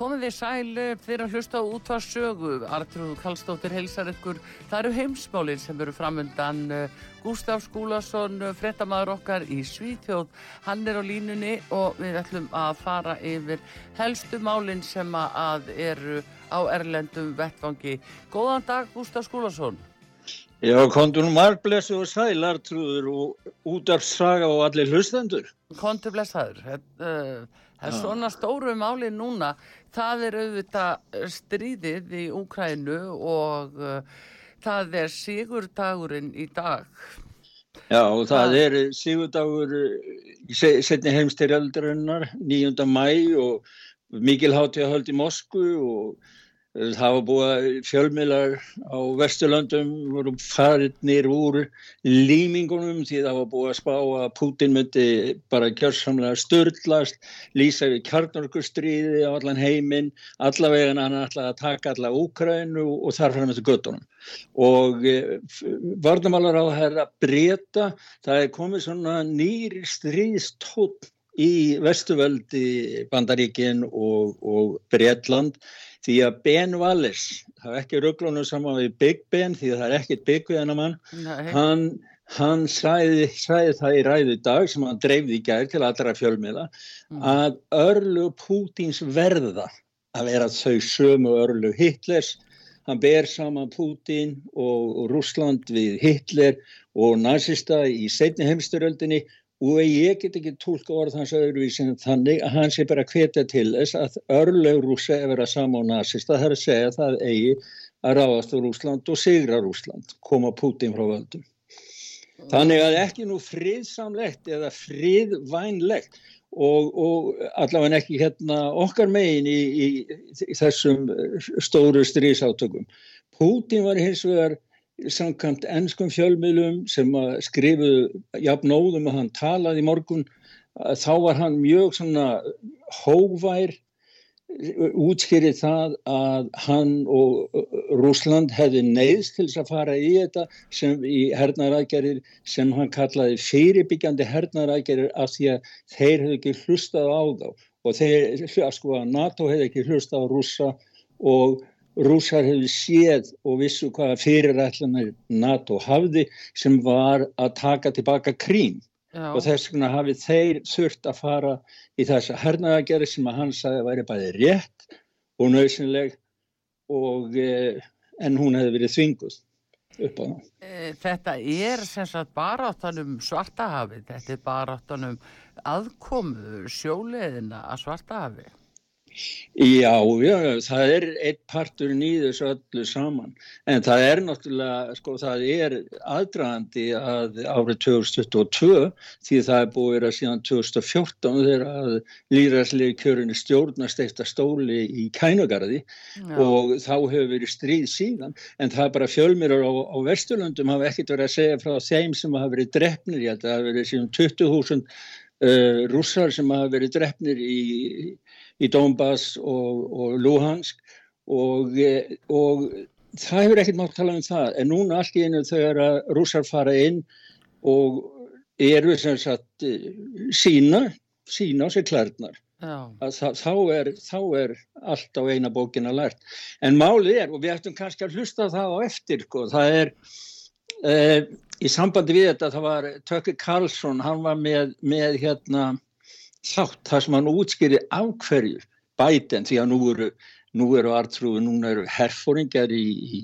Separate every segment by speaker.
Speaker 1: Komið þið sæli fyrir að hlusta á útvarsögu. Artrúð Kallstóttir heilsar ykkur. Það eru heimsmálinn sem eru framöndan. Gustaf Skúlason, frettamæður okkar í Svítjóð. Hann er á línunni og við ætlum að fara yfir helstu málinn sem að eru á Erlendum vettvangi. Góðan dag Gustaf Skúlason.
Speaker 2: Já, kontur nú margblessu og sæl Artrúður og útvarsaga og allir hlustendur.
Speaker 1: Kontur blessaður. Þetta... Uh, Það er svona stóru máli núna, það er auðvitað stríðið í Úkrænu og uh, það er sigurdagurinn í dag.
Speaker 2: Já og það er sigurdagur í setni heimstyrjaldarinnar 9. mæ og mikil hátíð að höldi Moskvu og Það var búið fjölmiðlar á Vesturlandum voru farinir úr límingunum því það var búið að spá að Putin myndi bara kjörsamlega störtlast, lýsa við kjarnorkustríði á allan heiminn, allavega hann ætlaði að taka alla Úkrænu og þar fram með göttunum. Og e, varnamálar á að herra breyta, það er komið svona nýri stríðstótt í Vesturveldi, Bandaríkin og, og Breitland því að Ben Wallace, það er ekki rugglunum saman við Big Ben því að það er ekkit Big við hennar mann, hann, hann sæði, sæði það í ræðu dag sem hann dreifði í gær til allra fjölmiða mm. að örlu Pútins verða að vera þau sömu örlu Hitlers, hann ber saman Pútin og Rúsland við Hitler og nazista í setni heimsturöldinni og ég get ekki tólka orð hans öðruvísin þannig að hann sé bara hvetja til þess að örlög rúsa er verið að sama á nazista, það er að segja að það eigi að ráðast á Rúsland og sigra Rúsland, koma Putin frá völdum. Þannig að ekki nú friðsamlegt eða friðvænlegt og, og allavega ekki hérna okkar megin í, í, í þessum stóru strísátökum. Putin var hins vegar samkvæmt ennskum fjölmiðlum sem skrifuðu jafnóðum að hann talaði í morgun þá var hann mjög svona hóvær útskýrið það að hann og Rúsland hefði neyðst til þess að fara í þetta sem í hernaðarækjarir sem hann kallaði fyrirbyggjandi hernaðarækjarir af því að þeir hefði ekki hlustað á þá. Og þeir, sko að NATO hefði ekki hlustað á rúsa og rúsar hefði séð og vissu hvaða fyrirætlanir NATO hafði sem var að taka tilbaka krím Já. og þess vegna hafið þeir þurft að fara í þessa hernaðagjari sem að hann sagði að væri bæði rétt og nöðsynleg og eh, en hún hefði verið þvinguð upp á það.
Speaker 1: E, þetta er sem sagt bara áttanum svartahafið, þetta er bara áttanum aðkomu sjóleðina að svartahafið.
Speaker 2: Já, já, það er eitt partur þessu öllu saman. En það er náttúrulega, sko, það er aðdragandi að árið 2022 því það er búið að síðan 2014 þegar að líðræðslegi kjörunni stjórnast að stóli í kænugarði já. og þá hefur verið stríð síðan. En það er bara fjölmýrar á, á Vesturlundum hafa ekkert verið að segja frá þeim sem hafa verið drefnir, ég held að það hafa verið síðan 20.000 uh, rússar sem hafa verið drefnir í í Donbass og, og Luhansk og, og það hefur ekkert mátt tala um það. En núna allt í einu þegar að rússar fara inn og eru sem sagt sína, sína á sig klærnar. Það, þá, er, þá er allt á eina bókina lært. En málið er og við ættum kannski að hlusta það á eftir sko, það er eh, í sambandi við þetta það var Tökki Karlsson hann var með, með hérna þátt þar sem hann útskýri af hverju bæten því að nú eru nú eru artrúi, núna eru herfóringar í, í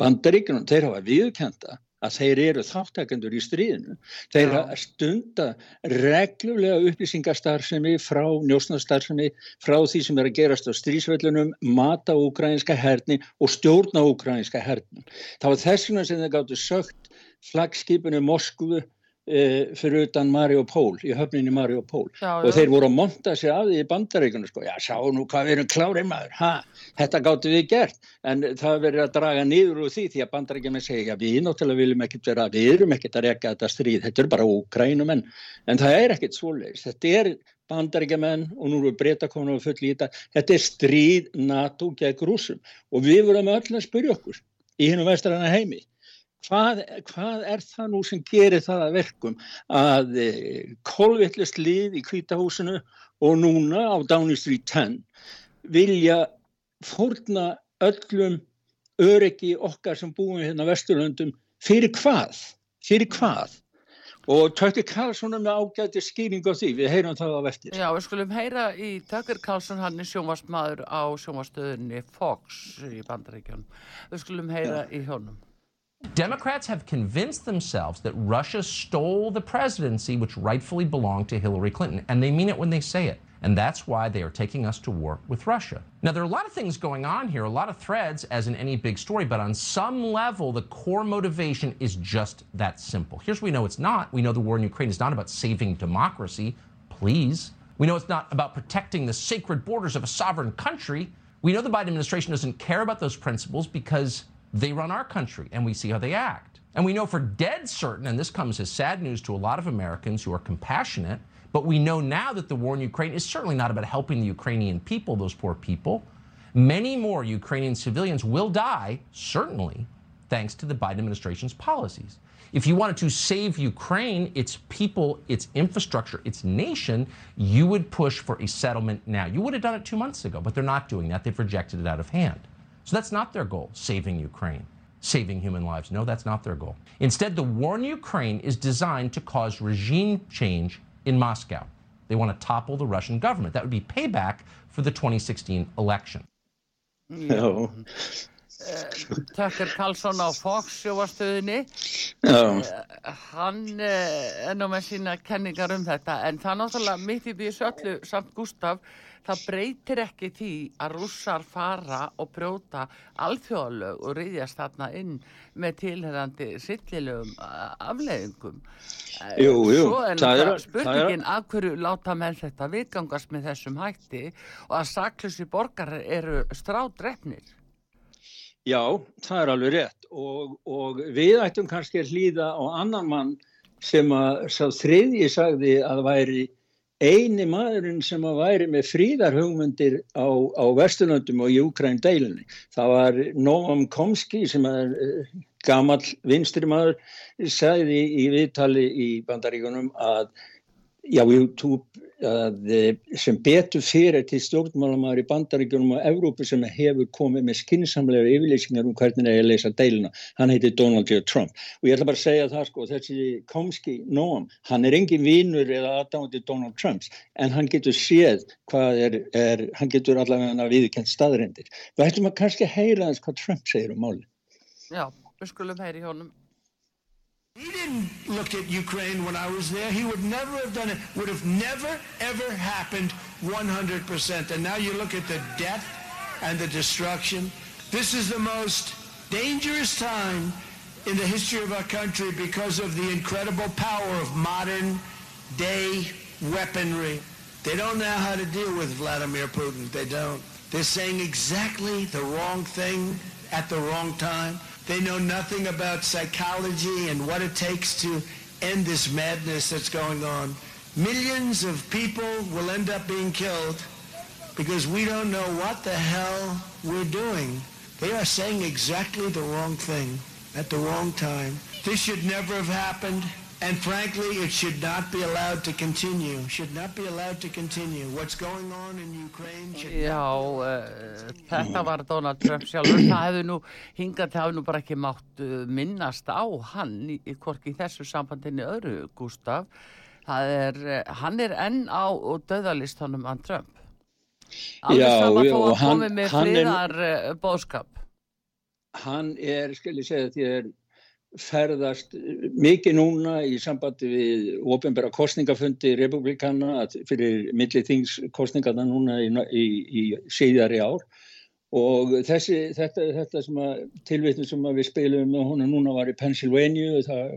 Speaker 2: bandaríkunum, þeir hafa viðkenda að þeir eru þáttakendur í stríðinu. Þeir ja. stunda reglulega upplýsingarstarfsemi frá njósnarstarfsemi, frá því sem er að gerast á stríðsvellunum, mata úkrænska herni og stjórna úkrænska herni. Það var þess vegna sem þeir gáttu sögt flagskipunni Moskvu e, fyrir utan Mariupól, í höfninni Mariupól já, og já. þeir voru að monta sig af því í bandaríkunum sko, já sá nú hvað við erum klárið maður, ha, þetta gáttu við gert. En það verður að draga niður úr því því að bandaríkjum er segja, já við náttúrulega viljum ekkert vera, við erum ekkert að rekka þetta stríð, þetta er bara úkrænumenn en það er ekkert svoleiðis, þetta er bandaríkjaman og nú eru breyta komin og full í þetta, þetta er stríð NATO gegn rúsum og við vorum öll að spyrja okkur í hennum vestræna heimi Hvað, hvað er það nú sem gerir það að verkum að eh, kolvittlust lið í kvítahúsinu og núna á Downing Street 10 vilja fórna öllum öryggi okkar sem búum hérna vesturlöndum fyrir hvað? Fyrir hvað? Og Tökkur Karlsson er með ágæti skýring á því, við heyrum það á vestir.
Speaker 1: Já, við skulum heyra í Tökkur Karlsson, hann er sjónvastmaður á sjónvastöðunni Fox í Bandaríkjónum. Við skulum heyra Já. í hjónum.
Speaker 3: Democrats have convinced themselves that Russia stole the presidency, which rightfully belonged to Hillary Clinton, and they mean it when they say it. And that's why they are taking us to war with Russia. Now, there are a lot of things going on here, a lot of threads, as in any big story, but on some level, the core motivation is just that simple. Here's what we know it's not. We know the war in Ukraine is not about saving democracy, please. We know it's not about protecting the sacred borders of a sovereign country. We know the Biden administration doesn't care about those principles because they run our country and we see how they act. And we know for dead certain, and this comes as sad news to a lot of Americans who are compassionate, but we know now that the war in Ukraine is certainly not about helping the Ukrainian people, those poor people. Many more Ukrainian civilians will die, certainly, thanks to the Biden administration's policies. If you wanted to save Ukraine, its people, its infrastructure, its nation, you would push for a settlement now. You would have done it two months ago, but they're not doing that. They've rejected it out of hand. So that's not their goal, saving Ukraine, saving human lives. No, that's not their goal. Instead, the war in Ukraine is designed to cause regime change in Moscow. They want to topple the Russian government. That would be payback for the 2016 election.
Speaker 2: No.
Speaker 1: Tucker Carlson á Fox sjóastöðinni uh, hann uh, er nú með sína kenningar um þetta en það náttúrulega mitt í því öllu samt Gustaf það breytir ekki því að rússar fara og brjóta alþjóðalög og reyðjast þarna inn með tilherrandi sillilegum afleðingum.
Speaker 2: Jú, jú.
Speaker 1: Svo er það spurningin að hverju láta menn þetta vikangast með þessum hætti og að saklusi borgar eru strádrefnir.
Speaker 2: Já, það er alveg rétt og, og við ættum kannski að hlýða á annan mann sem að sá þriðji sagði að væri eini maðurinn sem að væri með fríðarhugmyndir á, á Vesturlöndum og í Úkræn deilinni. Það var Noam Komski sem er uh, gammal vinstri maður, sagði í viðtali í bandaríkunum að já, YouTube að, eh, sem betur fyrir til stjórnmálamæður í bandaríkjunum og Evrópu sem hefur komið með skinsamlega yfirleysingar um hvernig það er að leysa deilina. Hann heiti Donald J. Trump og ég ætla bara að segja það sko, þessi Komski Noam, hann er engin vínur eða aðdándi Donald Trumps en hann getur séð hvað er, er hann getur allavega viðkent staðrindir. Við ætlum að kannski heyra þess hvað Trump segir um máli.
Speaker 1: Já, við skulum heyri hjónum.
Speaker 4: He didn't look at Ukraine when I was there. He would never have done it. Would have never, ever happened 100%. And now you look at the death and the destruction. This is the most dangerous time in the history of our country because of the incredible power of modern day weaponry. They don't know how to deal with Vladimir Putin. They don't. They're saying exactly the wrong thing at the wrong time. They know nothing about psychology and what it takes to end this madness that's going on. Millions of people will end up being killed because we don't know what the hell we're doing. They are saying exactly the wrong thing at the wrong time. This should never have happened. And frankly, it should not be allowed to continue. Should not be allowed to continue. What's going on in Ukraine should
Speaker 1: Já, uh, þetta var Donald Trump sjálfur. Það hefði nú, hingað það hefði nú bara ekki mátt uh, minnast á hann í, í, í þessu sambandinni öðru, Gustaf. er, eh, hann er enn á döðalistunum an Trump.
Speaker 2: Alveg já,
Speaker 1: sama
Speaker 2: þó
Speaker 1: að komi með friðar er, bóðskap.
Speaker 2: Hann er, skal ég segja því að ferðast mikið núna í sambandi við ofinbæra kostningafundi republikana fyrir millithingskostningarna núna í, í, í síðari ár og þessi, þetta, þetta sem að tilvitnum sem að við spilum með húnna núna var í Pennsylvania og það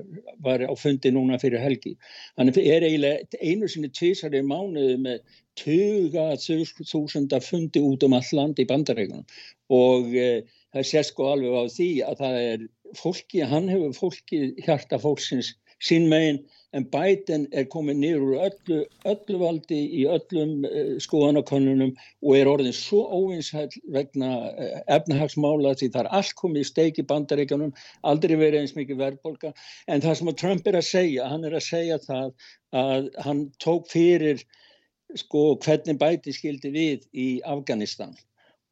Speaker 2: var á fundi núna fyrir helgi. Þannig er eiginlega einu sinni tísari mánuði með 20.000 fundi út um all land í bandarækunum og e, það sé sko alveg á því að það er fólki, hann hefur fólki hjarta fólksins sín megin en Biden er komið nýru öllu, öllu valdi í öllum uh, skoðanakonunum og er orðin svo óvinsæl vegna uh, efnahagsmála því það er allt komið í steiki bandaríkanum, aldrei verið eins mikið verðbolga en það sem Trump er að segja, hann er að segja það að hann tók fyrir sko hvernig Biden skildi við í Afganistan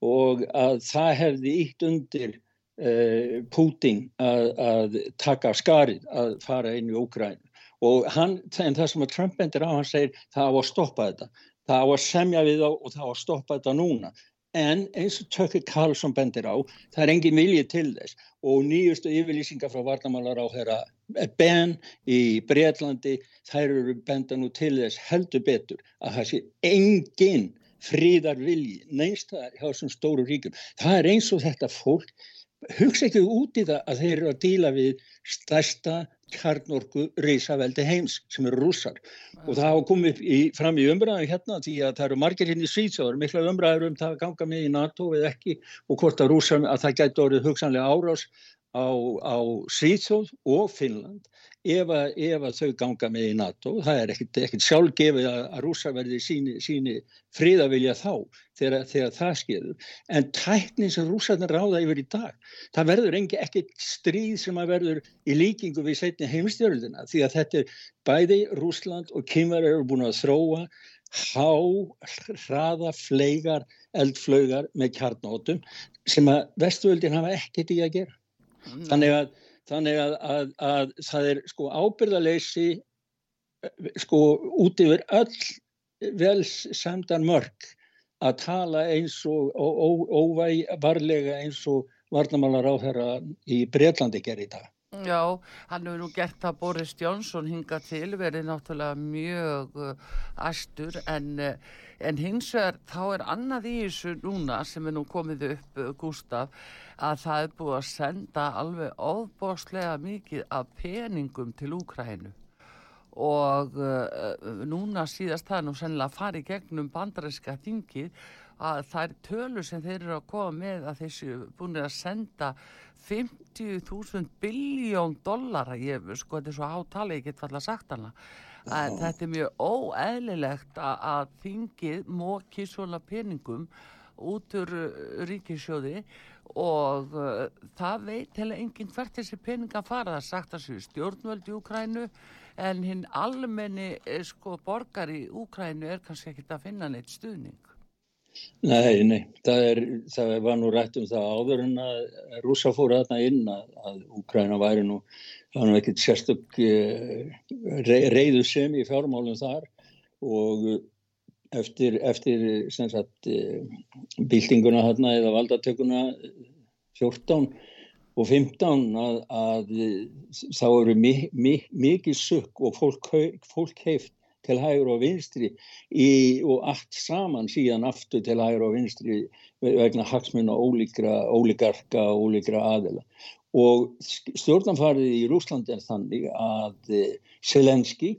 Speaker 2: og að það hefði ítt undir uh, Putin að, að taka skarið að fara inn í Úkrænu og hann, en það sem að Trump bendir á, hann segir það á að stoppa þetta, það á að semja við þá og það á að stoppa þetta núna. En eins og Tökki Karlsson bendir á, það er engin viljið til þess og nýjustu yfirlýsingar frá varnamálar á þeirra Ben í Breitlandi, þær eru benda nú til þess heldur betur að það sé engin fríðar vilji, neins það er hjá þessum stóru ríkum. Það er eins og þetta fólk hugsa ekki út í það að þeir eru að díla við stærsta kjarnorku reysaveldi heims sem eru rússar. Og það hafa komið í, fram í umræðu hérna því að það eru margir hérna í Svíðsjóður mikla umræður um það að ganga með í NATO eða ekki og hvort að rússar að það gæti orðið hugsanlega árás á, á Svíðsjóð og Finnland ef að, ef að þau ganga með í NATO. Það er ekkert, sjálfgefið að, að rúsa verði síni, síni fríðavilja þá þegar, þegar það skeður. En tæknin sem rúsarnir ráða yfir í dag, það verður ekkert stríð sem að verður í líkingu við setni heimstjörðina því að þetta er bæði Rúsland og Kymvar eru búin að þróa há, hraða, fleigar, eldflögar með kjarnótum sem að vestuöldin hafa ekkert í að gera. Þannig að þannig að, að, að það er sko ábyrðaleysi sko út yfir öll vel semdan mörg að tala eins og óvævarlega eins og varnamálar á þeirra í Breitlandi í dag.
Speaker 1: Já, hann hefur nú gert að Boris Jónsson hinga til, verið náttúrulega mjög astur uh, en, uh, en hins vegar þá er annað í þessu núna sem er nú komið upp, uh, Gustaf, að það er búið að senda alveg óbóslega mikið af peningum til Úkrænu og uh, núna síðast það er nú sennilega að fara í gegnum bandarinska þingið að það er tölur sem þeir eru að koma með að þessu búin að senda 50.000 biljón dollara, ég sko þetta er svo hátali, ég get falla sagt hana. Að þetta er mjög óeðlilegt að, að þingið móki svona peningum út úr uh, ríkisjóði og uh, það veit heila enginn hvert þessi peninga fara. Það sagt að séu stjórnvöld í Úkrænu en hinn almenni eh, sko borgar í Úkrænu er kannski ekkit að finna neitt stuðning
Speaker 2: Nei, nei, það, er, það var nú rætt um það áður en að rúsa fóru þarna inn að, að Úkræna væri nú, það var nú ekkert sérstök eh, reyðu sem í fjármálum þar og eftir, eftir eh, byltinguna þarna eða valdatökuna 14 og 15 að, að þá eru mikið mi, mi, sukk og fólk, fólk heift til hægur og vinstri í, og allt saman síðan aftur til hægur og vinstri vegna hagsmunna ólíkarka og ólíkra aðela. Og stjórnanfarið í Rúslandi er þannig að Selenski,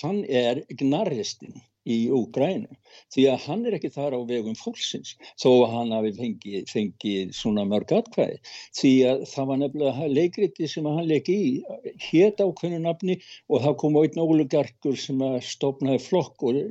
Speaker 2: hann er gnarristinn í Úgrænu því að hann er ekki þar á vegum fólksins þó að hann hafi fengið, fengið svona mörg atkvæði. Því að það var nefnilega leikriti sem hann leiki í hétt ákveðinu nafni og það kom einn ólugarkur sem stopnaði flokk og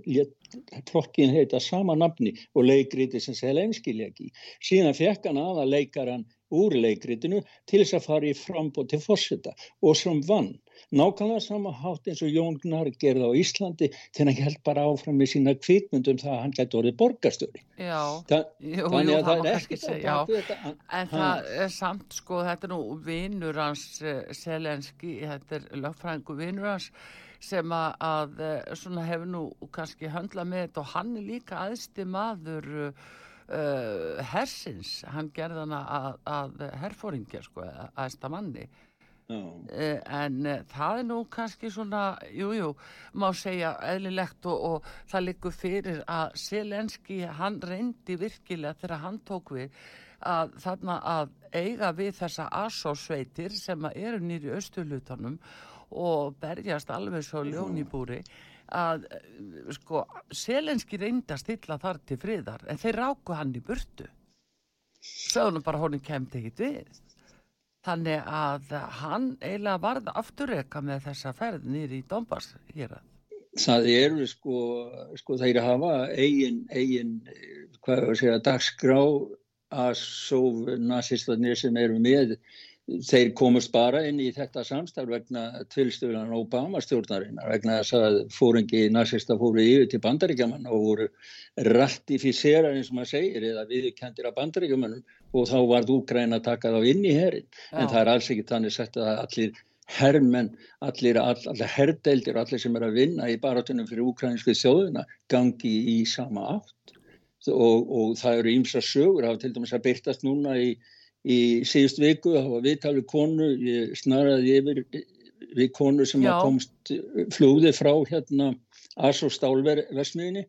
Speaker 2: flokkin heita sama nafni og leikriti sem Selenski leiki síðan fekk hann aða leikaran úr leikritinu til þess að fara í frambót til fórseta og sem vann nákvæmlega sama hátt eins og Jón Gnar gerði á Íslandi þegar hann held bara áfram með sína kvítmyndum það að hann gæti orðið borgarstöri
Speaker 1: Já, Þa, jú, jú, að það að baka þetta En hann, það er samt sko, þetta er nú vinnur hans Selenski, þetta er lögfrængu vinnur hans sem að, að svona hefur nú kannski höndla með þetta og hann er líka aðsti maður uh, hersins, hann gerði hana að, að herfóringja sko, aðsta manni Uh, en uh, það er nú kannski svona, jújú, jú, má segja eðlilegt og, og það likur fyrir að Selenski hann reyndi virkilega þegar hann tók við að þarna að eiga við þessa asósveitir sem eru nýri östulutanum og berjast alveg svo ljónibúri að sko Selenski reyndi að stilla þar til friðar en þeir ráku hann í burtu. Sögum bara honum kemd ekkit við Þannig að hann eiginlega varð afturreka með þessa ferð nýri í Dombas hér að.
Speaker 2: Það eru sko, sko þeir hafa eigin, eigin, hvað er að segja, dagskrá að sóf nazistarnir sem eru með þeir komast bara inn í þetta samstarf vegna tilstöðunan Obama stjórnarinnar vegna þess að fóringi nazista fóru yfir til bandaríkjaman og voru ratifíserar eins og maður segir eða viðkendir af bandaríkjamanum og þá varð Úgræn að taka þá inn í herin en það er alls ekki þannig sett að allir herrmenn, allir, all, allir herrdeildir og allir sem er að vinna í baratunum fyrir úkræninsku þjóðuna gangi í sama átt. Og, og það eru ímsa sögur, var til dæmis að byrtast núna í í síðust viku, það var viðtal við konu, ég snaraði yfir við konu sem komst flúði frá hérna Aso Stálversmiðinni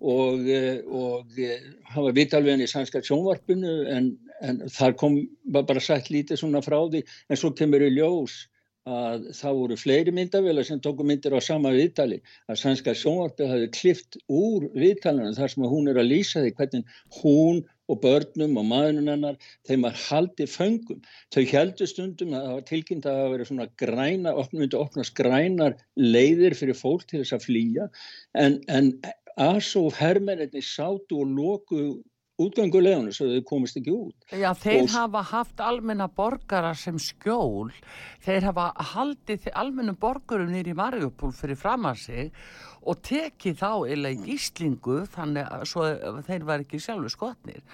Speaker 2: og, og það var viðtal við henni í sænska sjónvarpinu en, en þar kom bara sætt lítið svona frá því en svo kemur í ljós að það voru fleiri myndavela sem tóku myndir á sama viðtali að sænska sjónvarpið hafi klift úr viðtalinu þar sem hún er að lýsa því hvernig hún og börnum og maðurinn hennar, þeim var haldið föngum. Þau heldur stundum að það var tilkynnt að það veri svona græna, myndi opnast grænar leiðir fyrir fólk til þess að flýja en, en Asof herrmennir sátu og loku útgangulegunum svo þau komist ekki út.
Speaker 1: Já, þeir og... hafa haft almenna borgara sem skjól, þeir hafa haldið almenna borgarum nýri Marjupól fyrir fram að sig og tekið þá eða í gíslingu þannig að þeir var ekki sjálfur skotnir.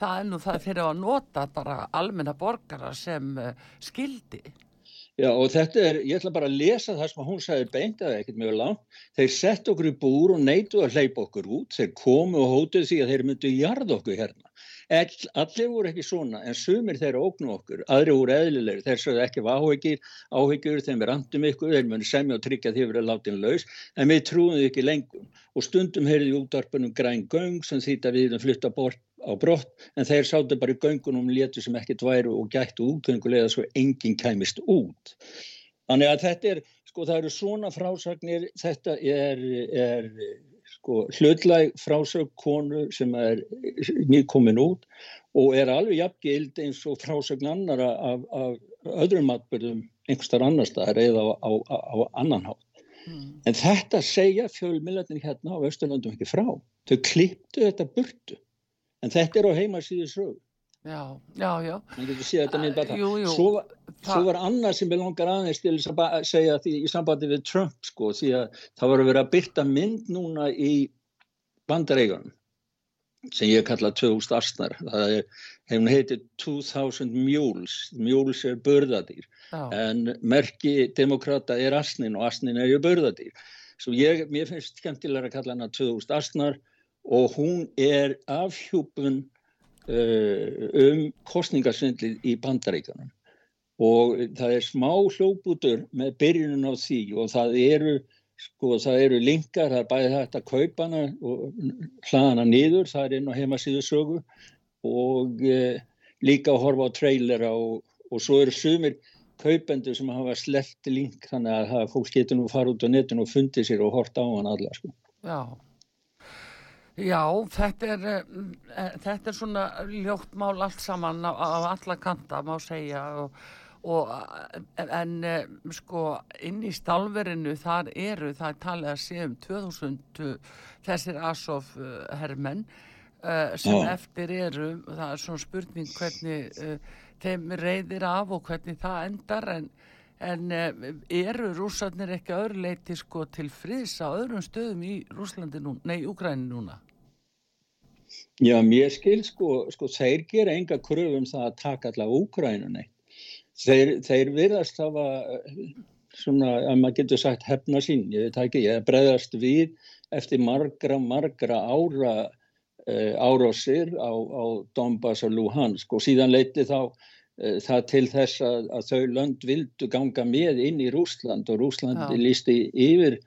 Speaker 1: Það er nú það þeir hafa nota bara almenna borgara sem uh, skildi.
Speaker 2: Já og þetta er, ég ætla bara að lesa það sem hún sagði beint eða ekkert mjög langt. Þeir sett okkur í búr og neytu að hleypa okkur út. Þeir komu og hótuð því að þeir myndu jarð okkur hérna. All, allir voru ekki svona en sumir þeirra ógnu okkur. Aðri voru eðlilegir. Þeir sagði ekki áhyggjur, áhyggjur þeim er randum ykkur. Þeir muni semja og tryggja því að vera látin laus. En við trúum þau ekki lengum. Og stundum heyrði útdarpunum græn göng sem þýtt að við erum flytta bort á brott en þeir sáttu bara í göngunum létu sem ekkert væru og gættu útgöngulega svo enginn kæmist út. Þannig að þetta er, sko það eru svona frásögnir, þetta er, er sko hlutlæg frásögn konu sem er nýkomin út og er alveg jafngild eins og frásögn annara af, af öðrum atbyrðum einhverstar annar staðar eða á, á, á annan hátt. Mm. En þetta segja fjölmiljarnir hérna á Östurlandum ekki frá. Þau kliptu þetta burtu en þetta er á heimasíðu sög
Speaker 1: já, já, já
Speaker 2: uh, jú, jú. Svo, svo var annað sem ég langar aðeins til að segja því í sambandi við Trump sko, því að það var að vera að byrta mynd núna í bandareigunum sem ég kalla 2000 astnar það hefur heitið 2000 mules, mules er börðadýr já. en merki demokrata er astnin og astnin er ju börðadýr svo ég, mér finnst skemmtilega að kalla hana 2000 astnar og hún er afhjúpun uh, um kostningarsvindlið í bandaríkanum og það er smá hljóputur með byrjunum á því og það eru, sko, það eru linkar, það er bæðið hægt að kaupa hana og hlaða hana niður, það er inn á heimasíðu sögu og uh, líka að horfa á trailera og, og svo eru sumir kaupendur sem hafa sleppt link þannig að fólk getur nú fara út á netinu og fundið sér og horta á hann alla sko.
Speaker 1: Já Já, þetta er, uh, þetta er svona ljótt mál allt saman á, á alla kanta má segja og, og, en uh, sko inn í stálverinu þar eru það er talið að sé um 2000 þessir Asof herrmenn sem Já. eftir eru það er svona spurning hvernig þeim reyðir af og hvernig það endar en En eru rúsarnir ekki öðruleiti sko til friðs á öðrum stöðum í Rúslandi núna, nei, Úgræni núna?
Speaker 2: Já, mér skil sko, sko þeir gera enga kröfum það að taka allavega Úkrænunni. Þeir, þeir virðast hafa svona, að maður getur sagt hefna sín, ég veit ekki, ég breðast við eftir margra, margra ára uh, árásir á, á Donbass og Luhansk. Og síðan leiti þá uh, það til þess að, að þau lönd vildu ganga með inn í Rúsland og Rúsland
Speaker 1: Já.
Speaker 2: lísti yfir,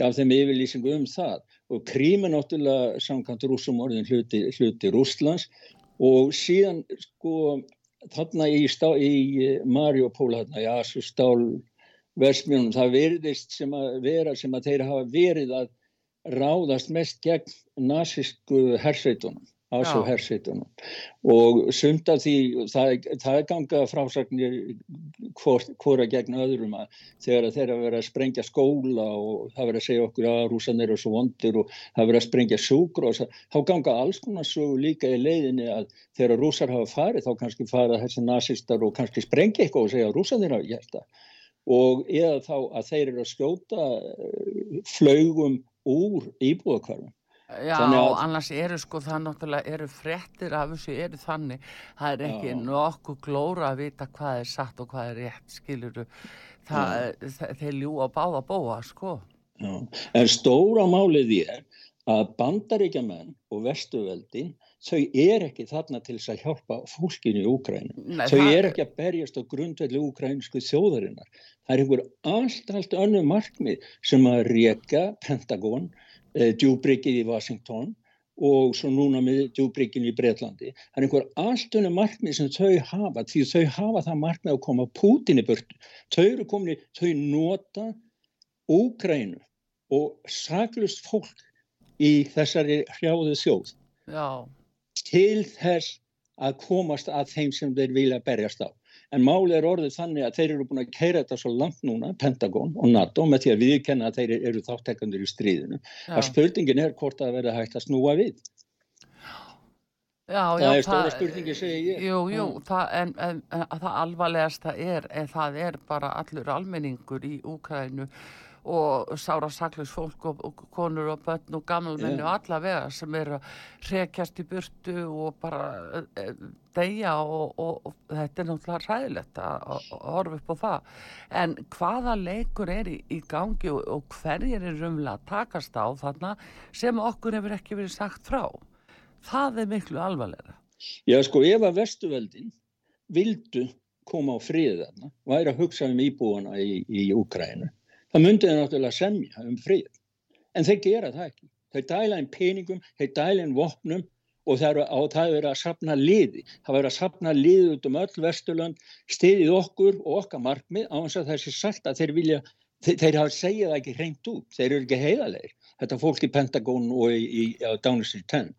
Speaker 2: gaf þeim yfirlýsingu um það. Og Krím er náttúrulega samkvæmt rúsum orðin hluti, hluti Rúslands og síðan sko þarna í, í Mariupol þarna, já, svo stál versmjónum, það verðist sem að vera sem að þeir hafa verið að ráðast mest gegn nazísku hersveitunum, ásó
Speaker 1: Já.
Speaker 2: hersveitunum og sumt af því, það, það er ganga frásagnir hvor, hvora gegn öðrum að þegar að þeir að vera að sprengja skóla og það vera að segja okkur að rúsanir eru svo vondir og það vera að sprengja sjúkur og þá ganga alls konar svo líka í leiðinni að þegar rúsar hafa farið þá kannski fara þessi nazistar og kannski sprengja eitthvað og segja að rúsanir hafa gert það og eða þá að þeir eru að skjóta eh, flaugum úr íbúðakvarfum
Speaker 1: Já,
Speaker 2: að-
Speaker 1: annars eru sko það náttúrulega eru fréttir af þessu eru þannig það er ekki
Speaker 2: Já.
Speaker 1: nokkuð glóra að vita hvað er satt og hvað er rétt skiluru það, þeir ljú á báða bóa sko
Speaker 2: Já. En stóra málið er að bandaríkjamenn og vestuveldin þau er ekki þarna til þess að hjálpa fólkinu í Úkrænu.
Speaker 1: Nei,
Speaker 2: Þau er ekki að berjast á grundvelli úkrænsku þjóðarinnar. Það er einhver allt, allt önnu markmið sem að reka Pentagon, eh, djúbryggið í Washington og svo núna með djúbryggin í Breitlandi. Það er einhver allt önnu markmið sem þau hafa því þau hafa það markmið að koma Pútin í burtu. Þau eru komin í, þau nota Úkrænu og saklust fólk í þessari hrjáðu þjóð
Speaker 1: já,
Speaker 2: til þess að komast að þeim sem þeir vilja berjast á. En málið er orðið þannig að þeir eru búin að keira þetta svo langt núna, Pentagon og NATO, með því að viðkenna að þeir eru þáttekandur í stríðinu.
Speaker 1: já,
Speaker 2: Að spurningin er hvort það verða hægt að snúa við.
Speaker 1: já,
Speaker 2: Það
Speaker 1: já
Speaker 2: er stóra spurningi, segi ég.
Speaker 1: Jú, jú,
Speaker 2: Já.
Speaker 1: það, en, en, en að það alvarlegasta er, en það er bara allur almenningur í Úkrænu og sára saklaus fólk og, og konur og börn og gammalmenni
Speaker 2: Já.
Speaker 1: og alla vega sem eru að hrekjast í burtu og bara e, deyja og, og, og þetta er náttúrulega ræðilegt að horfa upp á það. En hvaða leikur er í, í gangi og, hverjir er rumlega að takast á þarna sem okkur hefur ekki verið sagt frá? Það er miklu alvarlega.
Speaker 2: Já, sko, ef að vestuveldin vildu koma á friðið þarna, væri að hugsa um íbúana í, í Úkrænu, það myndi þeir náttúrulega semja um frið. En þeir gera það ekki. Þeir dæla inn peningum, þeir dæla inn vopnum og það er, er verið að sapna liði. Það er verið að sapna liði út um öll Vesturland, stiðið okkur og okkar markmið á þess að þessi sagt að þeir vilja, þeir, þeir hafa segjað ekki hreint út. Þeir eru ekki heiðalegir. Þetta fólk í Pentagon og í, í Downing 10.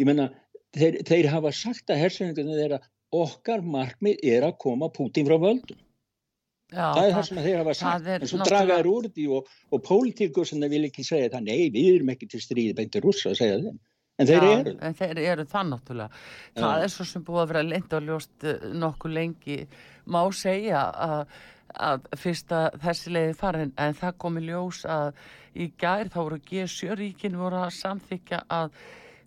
Speaker 2: Ég menna, þeir, þeir hafa sagt að hersöningunni þeirra okkar markmið er að koma Pútín frá völdum.
Speaker 1: Já,
Speaker 2: það er það sem þeir hafa sagt. En svo
Speaker 1: náttúrulega-
Speaker 2: draga þær úr því og, og pólitíkur sem þeir vil ekki segja það, nei, við erum ekki til stríði beinti rússa að segja þeim. En þeir
Speaker 1: Já,
Speaker 2: eru.
Speaker 1: En þeir eru það náttúrulega. Það
Speaker 2: Já.
Speaker 1: er svo sem búið að vera leint og ljóst eh, nokkuð lengi. Má segja að, að fyrst að þessi leiði farin en það kom í ljós að í gær þá voru G7 ríkin voru að samþykja að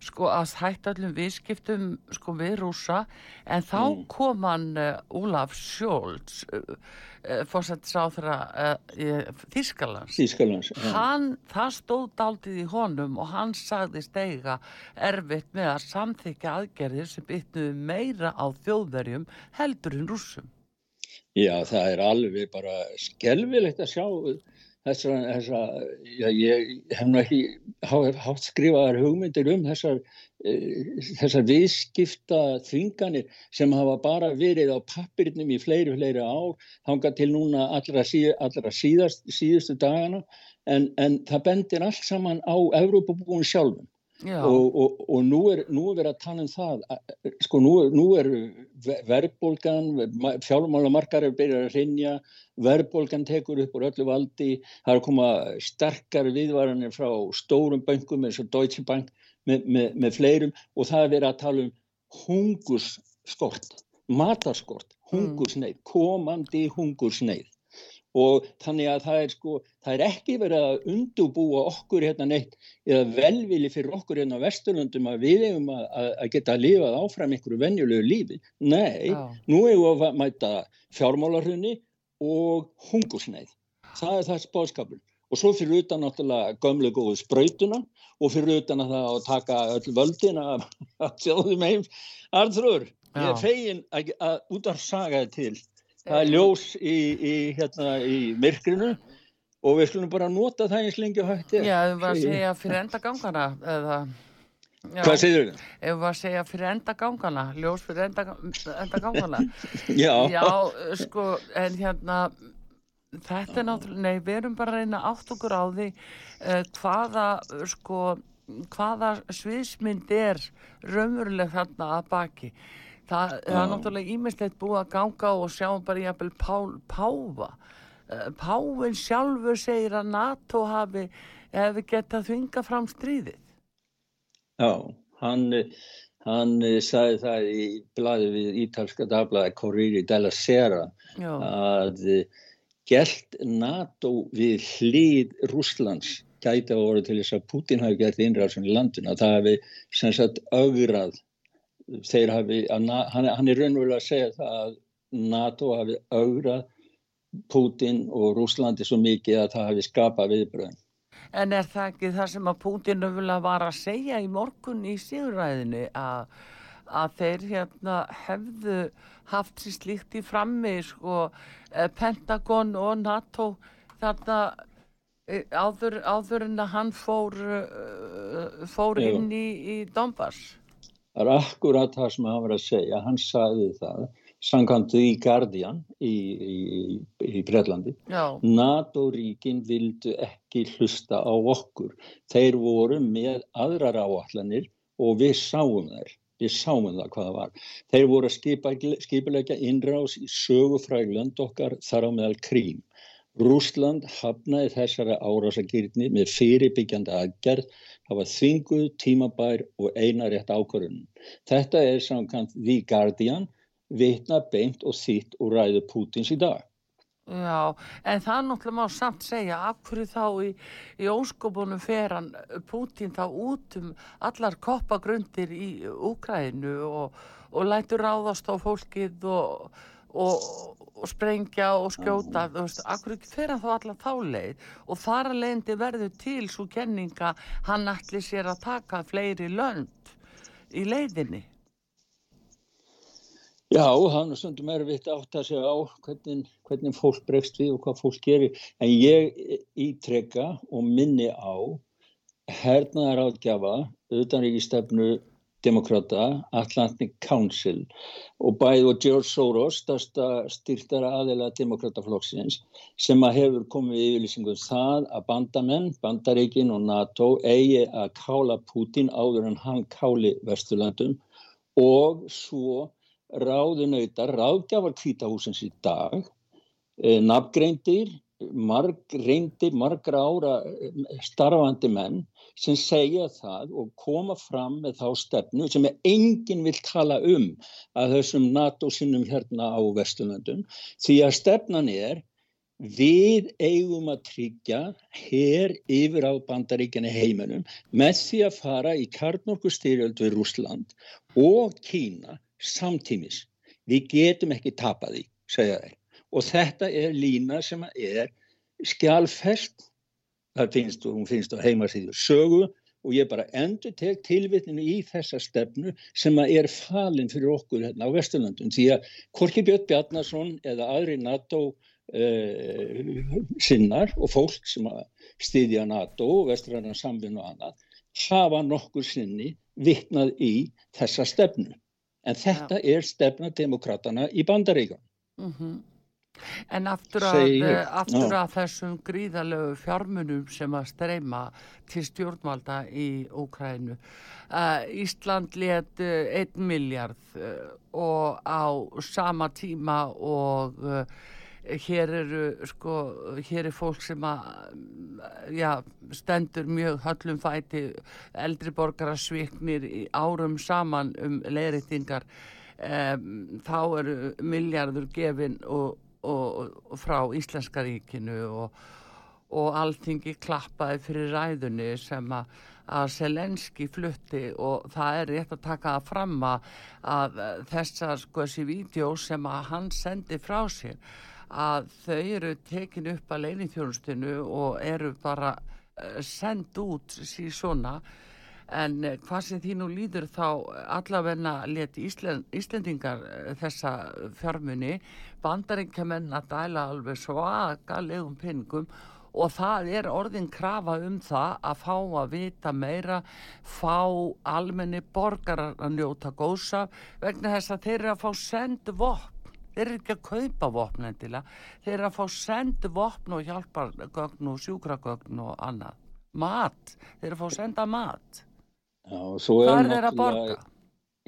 Speaker 1: sko að hætta öllum viðskiptum sko við rúsa en þá
Speaker 2: Mm.
Speaker 1: kom hann uh, Úlaf Sjóls uh, uh, fórsættisáþra uh, Þískalands
Speaker 2: Þýskalands. já.
Speaker 1: hann, það stóð daldið í honum og hann sagðist eiga erfitt með að samþykja aðgerðir sem bytnuðu meira á þjóðverjum heldur en rússum.
Speaker 2: Já, það er alveg bara skelvilegt að sjá þessa, þessa já, ég hef nú ekki há- hátt skrifaðar hugmyndir um þessar, eh, þessar viðskipta þvinganir sem hafa bara verið á pappirnum í fleiri, fleiri ár, þangað til núna allra, síð, allra síðast, síðustu dagana, en, en það bendir allt saman á Evrópabúin sjálfum. Og, og, og nú er, nú er að tala um það að- sko nú, nú er ve- verðbólgan, fjármálamarkar er byrjað að rinja, verðbólgan tekur upp úr öllu valdi, það er að koma sterkar viðvaranir frá stórum bönkum eins og Deutsche Bank með, með, með fleirum og það er verið að tala um hungursskort, matarskort, hungursneið, komandi hungursneið og þannig að það er sko, það er ekki verið að undubúa okkur hérna neitt eða velvili fyrir okkur hérna á Vesturlundum að við eigum að, að, að geta að lifað áfram einhverju venjulegu lífi. Nei,
Speaker 1: já,
Speaker 2: nú eigum við að mæta fjármálarhunni og hungursneið það er það spáskapin og svo fyrir utan náttúrulega gömlega góðu sprautuna og fyrir utan að það að taka öll völdin að, sjáðum heims Arþrúr, ég er fegin að, að út af sagaði til það er ljós í, í, hérna, í myrkrinu og við skulum bara nota það eins lengi og hægt
Speaker 1: er Já, þú var að segja fyrir enda gangana eða
Speaker 2: Já, Hvað segir þau?
Speaker 1: Ef við að segja fyrir enda gangana, ljós fyrir enda, enda gangana.
Speaker 2: Já.
Speaker 1: Já, sko, en hérna, þetta er náttúrulega, nei, við erum bara að reyna átt okkur á því uh, hvaða, sko, hvaða sviðsmynd er raunveruleg þarna að baki. Það, það er náttúrulega ímislegt búið að ganga og sjáum bara jæfnvel Páfa. Uh, Páfinn sjálfur segir að NATO hafi, hefði gett að þvinga fram stríðið.
Speaker 2: Já, hann, hann sagði það í bladi við ítalska dagblæði Corriere della Sera Já. að gælt NATO við hlýð Rúslands gæti að voru til þess að Putin hafi gert innræðsum í landin að það hafi sem sagt augrað þeir hafi, hann, hann er raunverulega að segja það að NATO hafi augrað Putin og Rúslandi svo mikið að það hafi skapað viðbröðin
Speaker 1: En er það ekki það sem að Pútin var að segja í morgun í síðuræðinu að, að þeir hérna, hefðu haft sér slíkt í frammi sko, eh, Pentagon og NATO þarna eh, áður, áður en að hann fór, uh, fór inn í, í Donbass?
Speaker 2: Það er akkurat það sem hann var að segja, hann sagði það Sankant í Guardian í, í, í Breitlandi. NATO-ríkin vildu ekki hlusta á okkur. Þeir voru með aðrar áallanir og við sáum þær. Við sáum það hvaða var. Þeir voru að skipilegja innrás í sögufræg lönd okkar þar á meðal krím. Rúsland hafnaði þessara árásagýrni með fyrirbyggjandi aðgerð, var þvinguð, tímabær og einarétt ákvörðunum. Þetta er samkant The Guardian vitna beint og þýtt úr ræðu Pútins í dag.
Speaker 1: Já, en það náttúrulega má samt segja af hverju þá í, í óskopunum fer hann Pútin þá út um allar koppagrundir í Úkrænu og, og lætur ráðast á fólkið og, og, og sprengja og skjóta, þú veist, af hverju fer hann þá allar þáleið og þar að leiðandi verður til svo kenninga hann ætli sér að taka fleiri lönd í leiðinni.
Speaker 2: Já, hann er stundum erfitt átt að segja á hvernig, hvernig fólk bregst við og hvað fólk gerir. En ég ítrekka og minni á hernaðar átgjafa utanríkistefnu demokrata Atlantic Council. Og bæð og George Soros, styrtara aðeila demokrataflokksins sem að hefur komið í yfirlýsingum það að bandamenn, bandaríkin og NATO eigi að kála Putin áður en hann káli Vesturlandum og svo ráðunautar, ráðgjafar kvítahúsins í dag, eh, nafngreindir, marg reyndir, margra ára eh, starfandi menn sem segja það og koma fram með þá stefnu sem enginn vil tala um að þessum NATO-sinnum hérna á Vesturlandum því að stefnan er við eigum að tryggja hér yfir á bandaríkjana heiminum með því að fara í karnorkustyrjöld við Rúsland og Kína samtímis. Við getum ekki tapað því, segja þeir. Og þetta er lína sem er skjálfest, það finnst, hún finnst á heimasíðu sögu og ég bara endur tek tilvittinu í þessa stefnu sem er falin fyrir okkur hérna á Vesturlandum. Því að Korki Björn Bjarnason eða aðri NATO uh, sinnar og fólk sem stýðja NATO og Vesturlandan samfinn og annað hafa nokkur sinni vittnað í þessa stefnu en þetta Já. er stefna demokratana í bandaríkan mm -hmm.
Speaker 1: En aftur að, eh, aftur að þessum gríðalögu fjármunum sem að streyma til stjórnvalda í Ókrænu uh, Ísland let 1 uh, miljard uh, og á sama tíma og uh, hér eru sko, hér er fólk sem að já, stendur mjög höllum fæti eldri borgara sviknir árum saman um leiritingar um, þá eru miljardur gefin og, og, og frá Íslenska ríkinu og, og alltingi klappaði fyrir ræðunni sem að að Selenski flutti og það er rétt að taka það fram að þessar sko þessi vídeo sem að hann sendi frá sér að þau eru tekin upp að leinithjónustinu og eru bara uh, send út síðan svona en uh, hvað sem því nú líður þá allavegna leti Íslend, Íslendingar uh, þessa fjármunni bandaríkjaman að dæla alveg svakalegum pinningum og það er orðin krafa um það að fá að vita meira fá almenni borgarar að njóta góðsa vegna þess að þeir eru að fá sendu vopn. Þeir eru ekki að kaupa vopn endilega. Þeir eru að fá sendu vopn og hjálpargögn og sjúkragögn og annað. Mat, þeir eru að fá senda mat hvað er þeir að borga?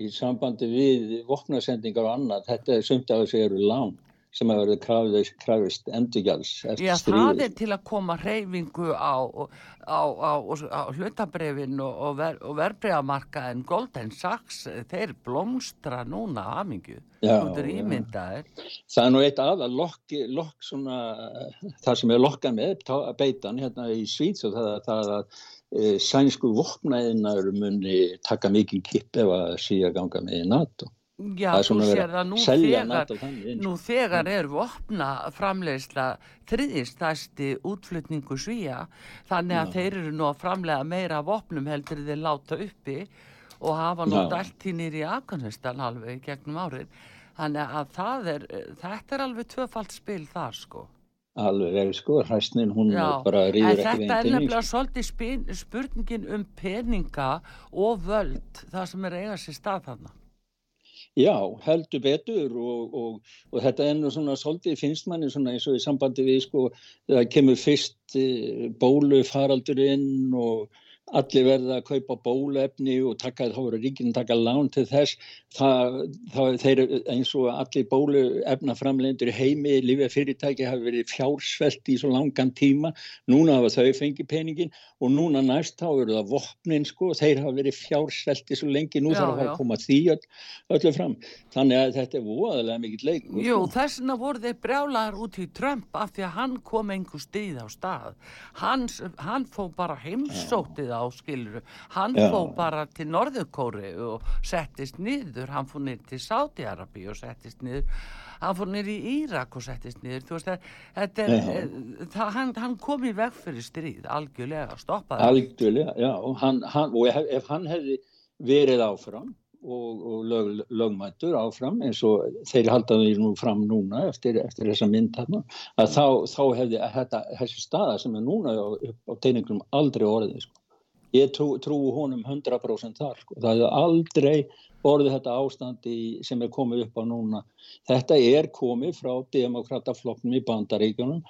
Speaker 2: í sambandi við vopnasendingar og annað, þetta er sumt af þessu eru lán sem hefur verið krafist, endurgjáls eftir
Speaker 1: Já, það
Speaker 2: stríðið.
Speaker 1: er til að koma reyfingu á, á, á, á hlutabrefin og, og, ver, og verbreyðamarka en Golden Sachs, þeir blómstra núna hamingju,
Speaker 2: Já,
Speaker 1: er
Speaker 2: já.
Speaker 1: ímyndaðir.
Speaker 2: Það er nú eitt aðal lokk, lokk svona, það sem er lokkað með beitan hérna í Svíts og það, það að sænsku vopnaðinar muni taka mikið kipp ef að síða ganga með í NATO.
Speaker 1: Já, þú sér það
Speaker 2: að
Speaker 1: nú þegar, nú þegar er vopna framleiðsla þriðistæsti útflutningu svíja, þannig að
Speaker 2: Já.
Speaker 1: þeir eru nú að framlega meira vopnum heldur þeir láta uppi og hafa nú dælt í nýri Afganistan alveg gegnum árið. Þannig að er, þetta er alveg tvöfalt spil þar sko.
Speaker 2: Alveg er sko, hræstnin hún
Speaker 1: Já,
Speaker 2: bara rýður ekki
Speaker 1: þetta er
Speaker 2: veginn til
Speaker 1: nefnilega
Speaker 2: mig.
Speaker 1: svolítið spin, spurningin um peninga og völd, það sem er að eiga sér stað þarna.
Speaker 2: Já, heldur betur og, og, og þetta er nú svona svolítið finnst manni svona eins og í sambandi við sko það kemur fyrst e, bólu faraldurinn og allir verða að kaupa bóluefni og taka, þá verður ríkinn að taka lán til þess það, það þeir eins og allir bóluefna framlendur í heimi, lífið fyrirtæki hafi verið fjársvelt í svo langan tíma núna hafa þau fengið peningin og núna næst þá eru það vopnin sko, þeir hafa verið fjársvelti svo lengi, nú
Speaker 1: Já,
Speaker 2: þarf að fara
Speaker 1: já.
Speaker 2: að koma því öll, öllu fram. Þannig að þetta er voðalega mikill leikur.
Speaker 1: Jú,
Speaker 2: sko.
Speaker 1: þess vegna voru þeir brjálaðar út í Trump af því að hann kom einhver stíð á stað. Hann, hann fó bara heimsótið á skiluru. Hann
Speaker 2: Já.
Speaker 1: fó bara til Norðurkóri og settist niður. Hann fór niður til Sáti-Arabi og settist niður. Hann fór niður í Írak og settist niður. Þú veist, þetta er, eh, það, hann, hann kom í veg fyrir stríð, algjörlega, stoppaði.
Speaker 2: Algjörlega, já, og, hann, hann, og ef, ef hann hefði verið áfram og, og lög, lögmættur áfram eins og þeir halda því nú fram núna eftir, eftir þessa mynd þarna, að þá, þá hefði þetta, þessi staða sem er núna á, á teiningunum aldrei orðið, sko. Ég trú, trú honum 100% þar, sko. Það hefði aldrei orðið þetta ástand í, sem er komið upp á núna. Þetta er komið frá demokrataflokknum í bandaríkjunum,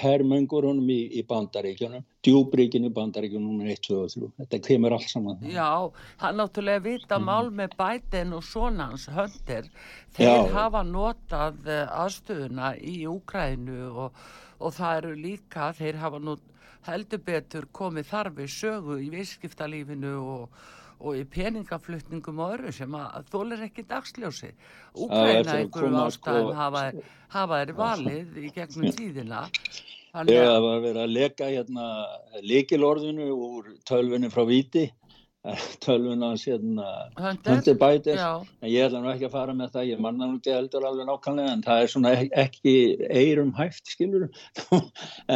Speaker 2: hermöngurunum í, í bandaríkjunum, djúbríkin í bandaríkjunum 1, 2 og 3. Þetta kemur allt saman.
Speaker 1: Já, hann náttúrulega vita mál með Biden og sonans höndir. Þeir
Speaker 2: Já.
Speaker 1: hafa notað eh, aðstöðuna í Úkrænu og, og það eru líka, þeir hafa nú heldur betur komið þarfi sögu í viðskiptalífinu og, og í peningaflutningum og öru sem að þólir ekki dagsljósi.
Speaker 2: Er að
Speaker 1: einhverjum
Speaker 2: koma,
Speaker 1: ástæðum
Speaker 2: sko,
Speaker 1: hafa, hafa þeir valið í gegnum tíðina. Þannig
Speaker 2: Þegar
Speaker 1: að-
Speaker 2: það var verið að leka hérna líkilorðinu úr tölvunni frá Víti, tölvunna hans hérna
Speaker 1: Hunter?
Speaker 2: Biden, en ég ætla nú ekki að fara með það, ég manna nú ekki heldur alveg nákvæmlega, en það er svona ek- ekki eirum hæft, skilur,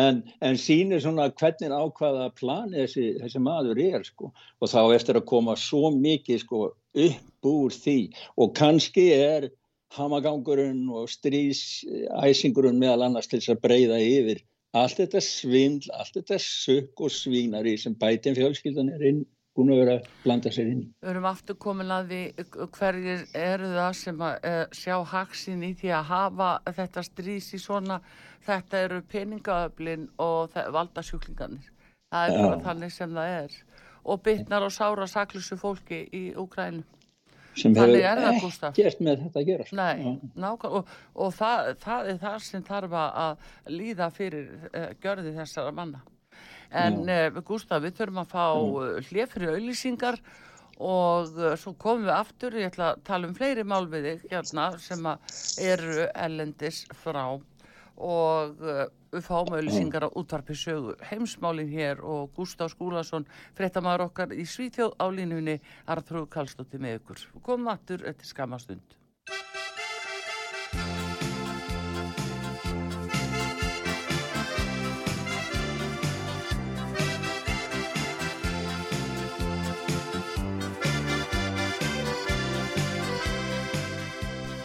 Speaker 2: en, en sýnir svona hvernig ákvaða plani þessi, þessi maður er, sko, og þá eftir að koma svo mikið, sko, upp úr því, og kannski er hamagangurinn og stríðsæsingurinn meðal annars til þess að breyða yfir allt þetta svindl, allt þetta sukk og svínari sem bætin fjölskyldan er inn, búin að vera að blanda sér inn.
Speaker 1: Við erum aftur komin að því hverjir eru það sem að uh, sjá haksin í því að hafa þetta strís í svona, þetta eru peningaöflin og þe- valdasjúklingarnir. Það er bara þannig sem það er. Og bytnar og sára saklusu fólki í Úkrænum.
Speaker 2: sem hefur
Speaker 1: er
Speaker 2: ekkert með þetta að gera. sko.
Speaker 1: Nei,
Speaker 2: Já.
Speaker 1: nákvæm, og, og það, það er það sem þarf að líða fyrir uh, gjörði þessara manna. En uh, Gústaf, við þurfum að fá uh, hlið fyrir auðlýsingar og uh, svo komum við aftur, ég ætla að tala um fleiri mál við þig hérna sem eru ellendis frá og uh, við fáum auðlýsingar á útvarpi sögu heimsmálin hér og Gústaf Skúlason fréttamaður okkar í Svíþjóð á línunni Arþrú Kallstóttir með ykkur. Komum aftur eftir skamastund.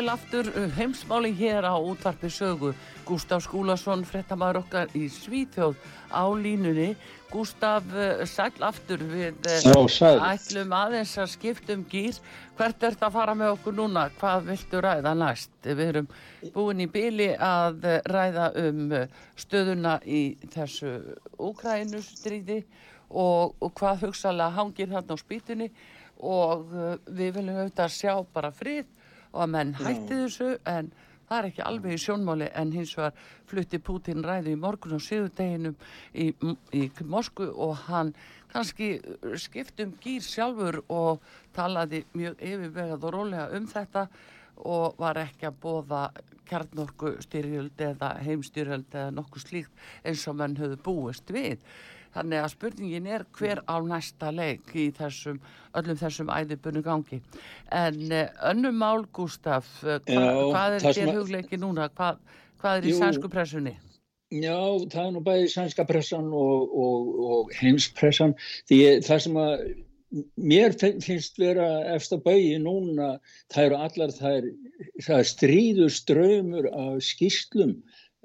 Speaker 1: Sæl aftur uh, heimsmáli hér á útvarpi sögu. Gustaf Skúlason, frettamæður okkar í Svíþjóð á línunni. Gustaf, uh, sæl aftur við uh,
Speaker 2: Já, sæl.
Speaker 1: ætlum aðeins að skipta um gýr. Hvert ert að fara með okkur núna? Hvað viltu ræða næst? Við erum búin í byli að ræða um stöðuna í þessu Úkrænustríði og, og hvað hugsalega hangir þarna á spýtunni og við viljum auðvitað sjá bara frið og að menn hætti þessu en það er ekki alveg í sjónmáli en hins vegar flutti Putin ræðu í morgun og síðudeginum í, í Moskvu og hann kannski skipti um gýr sjálfur og talaði mjög yfirvegað og rólega um þetta og var ekki að bóða kjarnorku styrjöld eða heimstyrjöld eða nokkuð slíkt eins og menn höfðu búist við. Þannig að spurningin er hver á næsta leik í þessum, öllum þessum æðibunni gangi. En uh, önnum mál, Gustaf, uh, hva,
Speaker 2: Já,
Speaker 1: hvað er þér hugleiki núna? Hvað, hvað er í
Speaker 2: Jú.
Speaker 1: sænsku pressunni?
Speaker 2: Já, það er nú bæði sænska pressan og, og, og heimspressan því það sem að mér fin- finnst vera eftir bæði núna, það eru allar það er, það er stríður ströymur af skýslum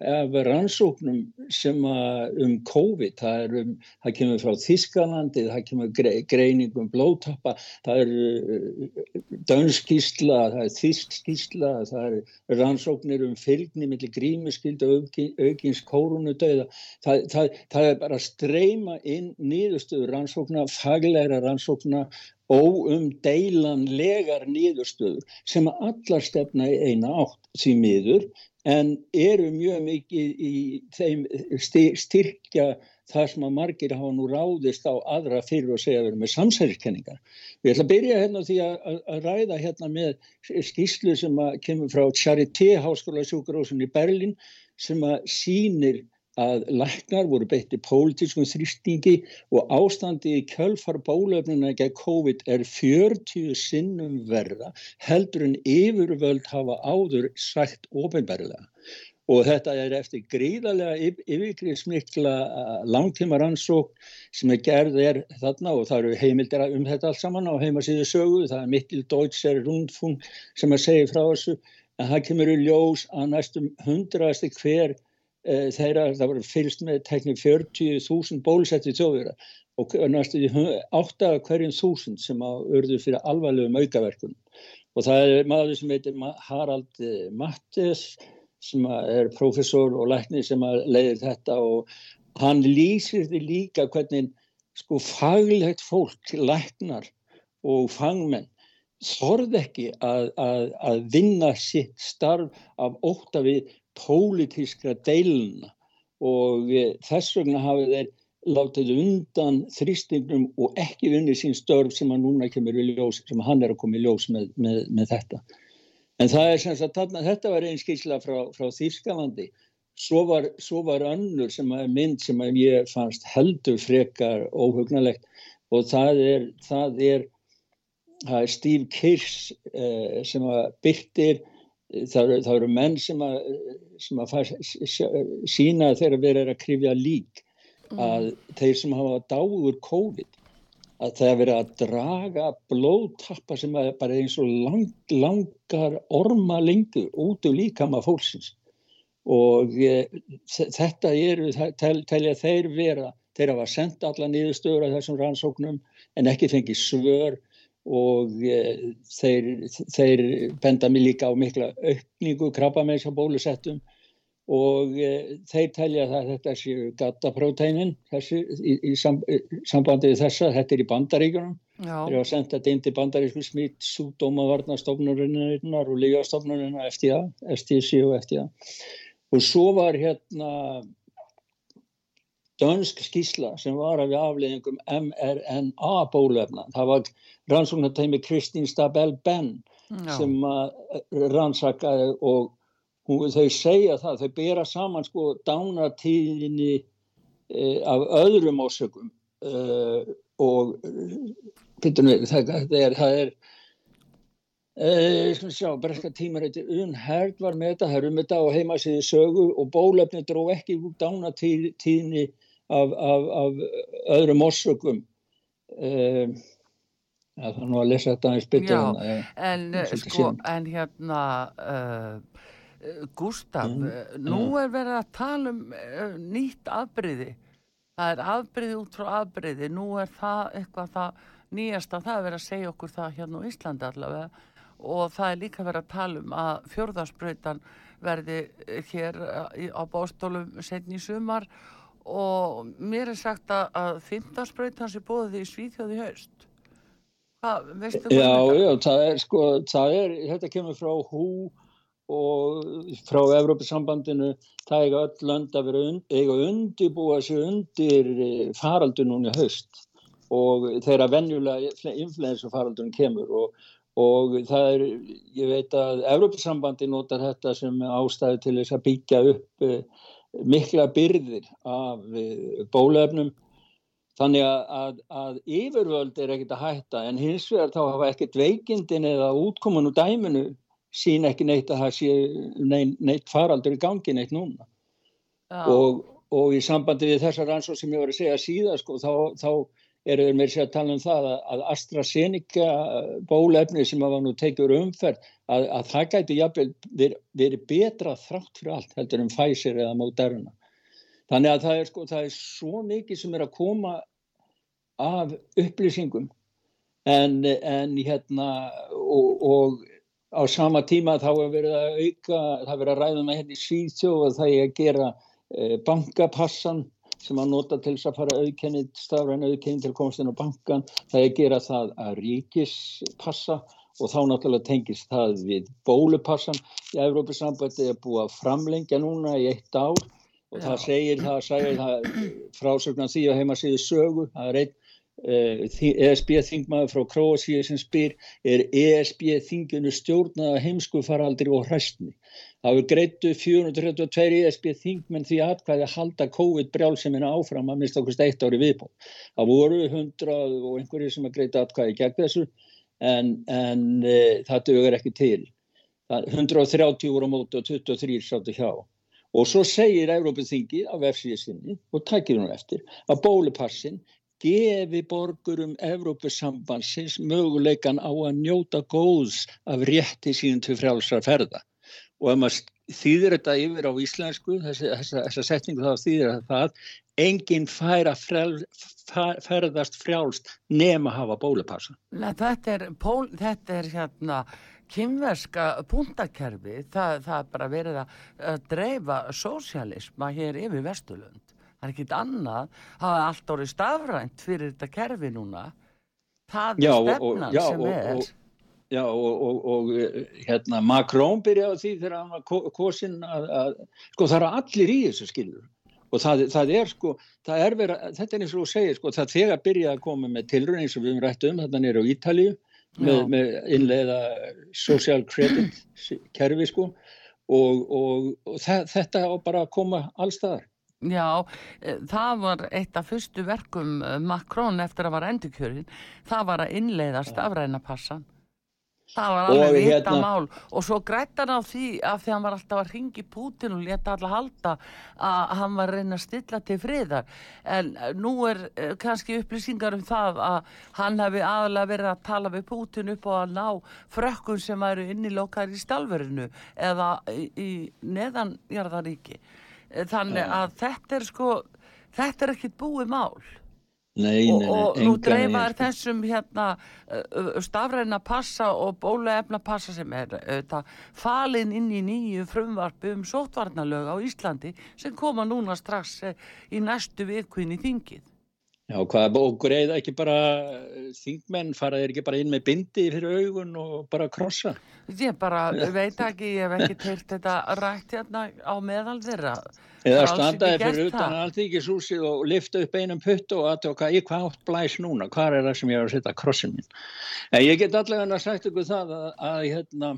Speaker 2: af rannsóknum sem um COVID, það er um, það kemur frá Þískalandi, það kemur gre, greining um blóðtappa, það er uh, dönskísla, það er þískísla, það er rannsóknir um fylgni millir grímuskyldu og aukins kórunudauða. Það, það, það er bara að streyma inn nýðustöður rannsókna, faglegra rannsókna og um deilanlegar nýðustöður sem að allar stefna í eina átt því miður en eru mjög mikið í þeim styrkja það sem að margir hafa nú ráðist á aðra fyrir að segja vera með samsæriskenningar. Við ætlum að byrja hérna því að, að, ræða hérna með skýslu sem að kemur frá Charité háskóla sjúkurósun í Berlin sem að sýnir að læknar voru beitti pólitískum þrýstingi og ástandi í kjölfar bólöfnuna gegn COVID er 40 sinnum verða heldur en yfirvöld hafa áður sagt ofinberlega. Og þetta er eftir gríðarlega yfirgriðsmikla langtíma rannsók sem er gerð er þarna og það eru heimildir um þetta allt saman á heimasíðu sögu. Það er Mikkel Deutscher Rundfung sem að segja frá þessu en það kemur í ljós að næstum hundrasti hver þeirra, það var fylgst með tekni 40.000 bólusetti þjóðvera og næstu því 8 af hverjum þúsund sem að urðu fyrir alvarlegum aukaverkunum. Og það er maður sem heitir Harald eh, Mattes sem er professor og læknir sem leiðir þetta og hann lýsir því líka hvernig sko faglegt fólk, læknar og fangmenn þorð ekki að, að, að vinna sitt starf af ótta við pólitískra deiluna og þess vegna hafi þeir látið undan þrýstingnum og ekki vinni sín störf sem að núna kemur í ljós, sem hann er að koma í ljós með, með, með þetta. En það er sem sagt, þetta var einn skýrsla frá, frá Þýskalandi. Svo var, svo var önnur sem er mynd sem ég fannst heldur frekar óhugnalegt og það er, það er, það er Steve Kirsch eh, sem byrtir, það eru, það eru menn sem að, sem að fær, sína þegar við erum að krifja lík að þeir sem hafa dáður COVID að það er verið að draga blóðtappa sem er bara eins og lang, langar orma lengur út úr líkama fólksins. Og e, þetta eru, tel, telja þeir vera, þeir hafa sendt alla niðurstöður af þessum rannsóknum en ekki fengið svör og þeir, þeir benda mig líka á mikla aukningu krabba með þessar bólusettum. Og e, þeir telja það þetta séu gattapróteinin þessi í, í, sam, sambandi við þessa, þetta er í bandaríkunum þeir eru að senda þetta inn til bandarísku smitt súdómavarnastofnurinnar og lígastofnurinnar FTA, STC og FTA og svo var hérna dönsk skísla sem var af afleðingum mRNA bólefna það var rannsóknartæmi Kristín Stabell Benn sem rannsakaði og hún, þau segja það, þau bera saman sko dánatíðinni e, af öðrum ásökum e, og við, það, það er, það er e, sjá, breska tímarætti unherd var með þetta, það er um þetta á heimasíði sögu og bólefni dró ekki úr dánatíðinni af, af, af öðrum ásökum og Já, það er nú að lesa þetta aðeins betur
Speaker 1: en, en, sko, en hérna uh, Gustaf, mm. Eh, nú er verið að tala um uh, nýtt afbreyði. Það er afbreyði út frá afbreyði. Nú er það eitthvað það nýjasta, það er verið að segja okkur það hérna á Íslandi allavega og það er líka verið að tala um að fjörðarspröytan verði hér eh, á bástólum setni í sumar og mér er sagt að, að fymtarspröytan sé bóðið í Svíþjóði haust. Hvað, veistu hvað
Speaker 2: já? Já, það er sko, það er, þetta kemur frá hú og frá Evrópusambandinu það eiga öll lönd að vera und, eiga undibúa sig undir eh, faraldur núni haust og þeirra venjulega influensu faraldurinn kemur og, og það er, ég veit að Evrópusambandi notar þetta sem ástæði til þess að byggja upp eh, mikla byrðir af eh, bólefnum þannig að, að, að yfirvöld er ekkert að hætta en hins vegar þá hafa ekkert veikindin eða útkomun úr dæminu sín ekki neitt að það sé neitt, neitt faraldur í gangi neitt núna. Og, og í sambandi við þessar ansóð sem ég var að segja síðan sko, þá, þá eru við með sér að tala um það að, að AstraZeneca bólefni sem hafa nú tekið umferð að, að það gæti jafnvel verið veri betra þrátt fyrir allt heldur um Pfizer eða Moderna þannig að það er, sko, það er svo mikið sem er að koma af upplýsingum. En, en hérna og, og á sama tíma þá er verið að auka, það verið að ræða með henni síðtjóð og það er að gera e, bankapassan sem að nota til þess að fara auðkennið, stafræn auðkennið til komstinn á bankan, það er að gera það að ríkispassa og þá náttúrulega tengist það við bólupassan í Evrópusambandi er búið að framlengja núna í eitt ár og það segir það, segir það frásögnan því að heima síðu sögu, það er einn ESB eh, e þingmaður frá Kroasíu sem spyr er ESB þinginu stjórnaða heimsku faraldri og hræstni. Það hefur greittu 432 ESB þingmenn því aðkvæði að halda COVID brjálsemina áfram að mista okkur steitt ári viðból. Það voru 100 og einhverju sem að greita aðkvæði gegn þessu en, en e, það dögur ekki til. Það, 130 voru á móti og 23 sáttu hjá. Og svo segir Európið þingið á vefsíðu sinni og tækir hún eftir að bólupassin gefi borgurum Evrópusambansins möguleikan á að njóta góðs af rétti síðan til frjálsar ferða. Og ef maður þýðir þetta yfir á íslensku þessa setningu þá þýðir það enginn fær að ferðast frjálst nema að hafa bólupassa
Speaker 1: þetta er, pól, þetta er hérna kynverska puntakerfi það, það er bara verið að dreifa sósialisma hér yfir Vesturlund það er ekkit annað. Það er allt orðið stafrænt fyrir þetta kerfi núna. Það
Speaker 2: já,
Speaker 1: er stefnan
Speaker 2: og, já,
Speaker 1: sem
Speaker 2: og,
Speaker 1: er.
Speaker 2: og, Já og, og hérna Macron byrjaði því þegar hann var kosin að, að sko það eru allir í þessu skilur og það, það er sko það er vera, þetta er eins og þú segir sko það þegar byrjaði að koma með tilröðin eins og við höfum rætt um þetta nýra á Ítalíu með, með innleiða social credit kerfi sko. Og það, þetta á bara að koma allstaðar
Speaker 1: Já, e, það var eitt af fyrstu verkum e, Macron eftir að var endurkjörin, það var að innleiða stafrænapassan. Það var alveg vita hérna... mál og svo grættan á því að því hann var alltaf að ringi Putin og leta alla halda að hann var að reyna að stilla til friðar. En nú er e, kannski upplýsingar um það að hann hefði aðalega verið að tala við Putin upp og að ná frökkun sem væri innilokar í stalverinu eða í, í neðanjarðaríki. Þannig að þetta er sko þetta er ekkit búið mál
Speaker 2: Nei, nei, nei,
Speaker 1: og nú
Speaker 2: sko.
Speaker 1: þessum hérna stafræna passa og bólaefna passa sem er uh, falin inn í nýju frumvarpi um sótvarnalög á Íslandi sem koma núna strax uh, í næstu vikun í þingið.
Speaker 2: Já, hvað, og greiða ekki bara eh, þingmenn, fara þeir ekki bara inn með bindi fyrir augun og bara krossa?
Speaker 1: Ég bara veit ekki, ég hef ekki teilt þetta rætt hérna á meðal þeirra.
Speaker 2: Eða
Speaker 1: er
Speaker 2: standaði fyrir utan
Speaker 1: það.
Speaker 2: allþýkishúsið og lifta upp einum putt og aðtöka í hvað átt blæs núna, hvað er það sem ég var að setja krossin minn. En ég get allavega sagt ykkur það að, að hérna,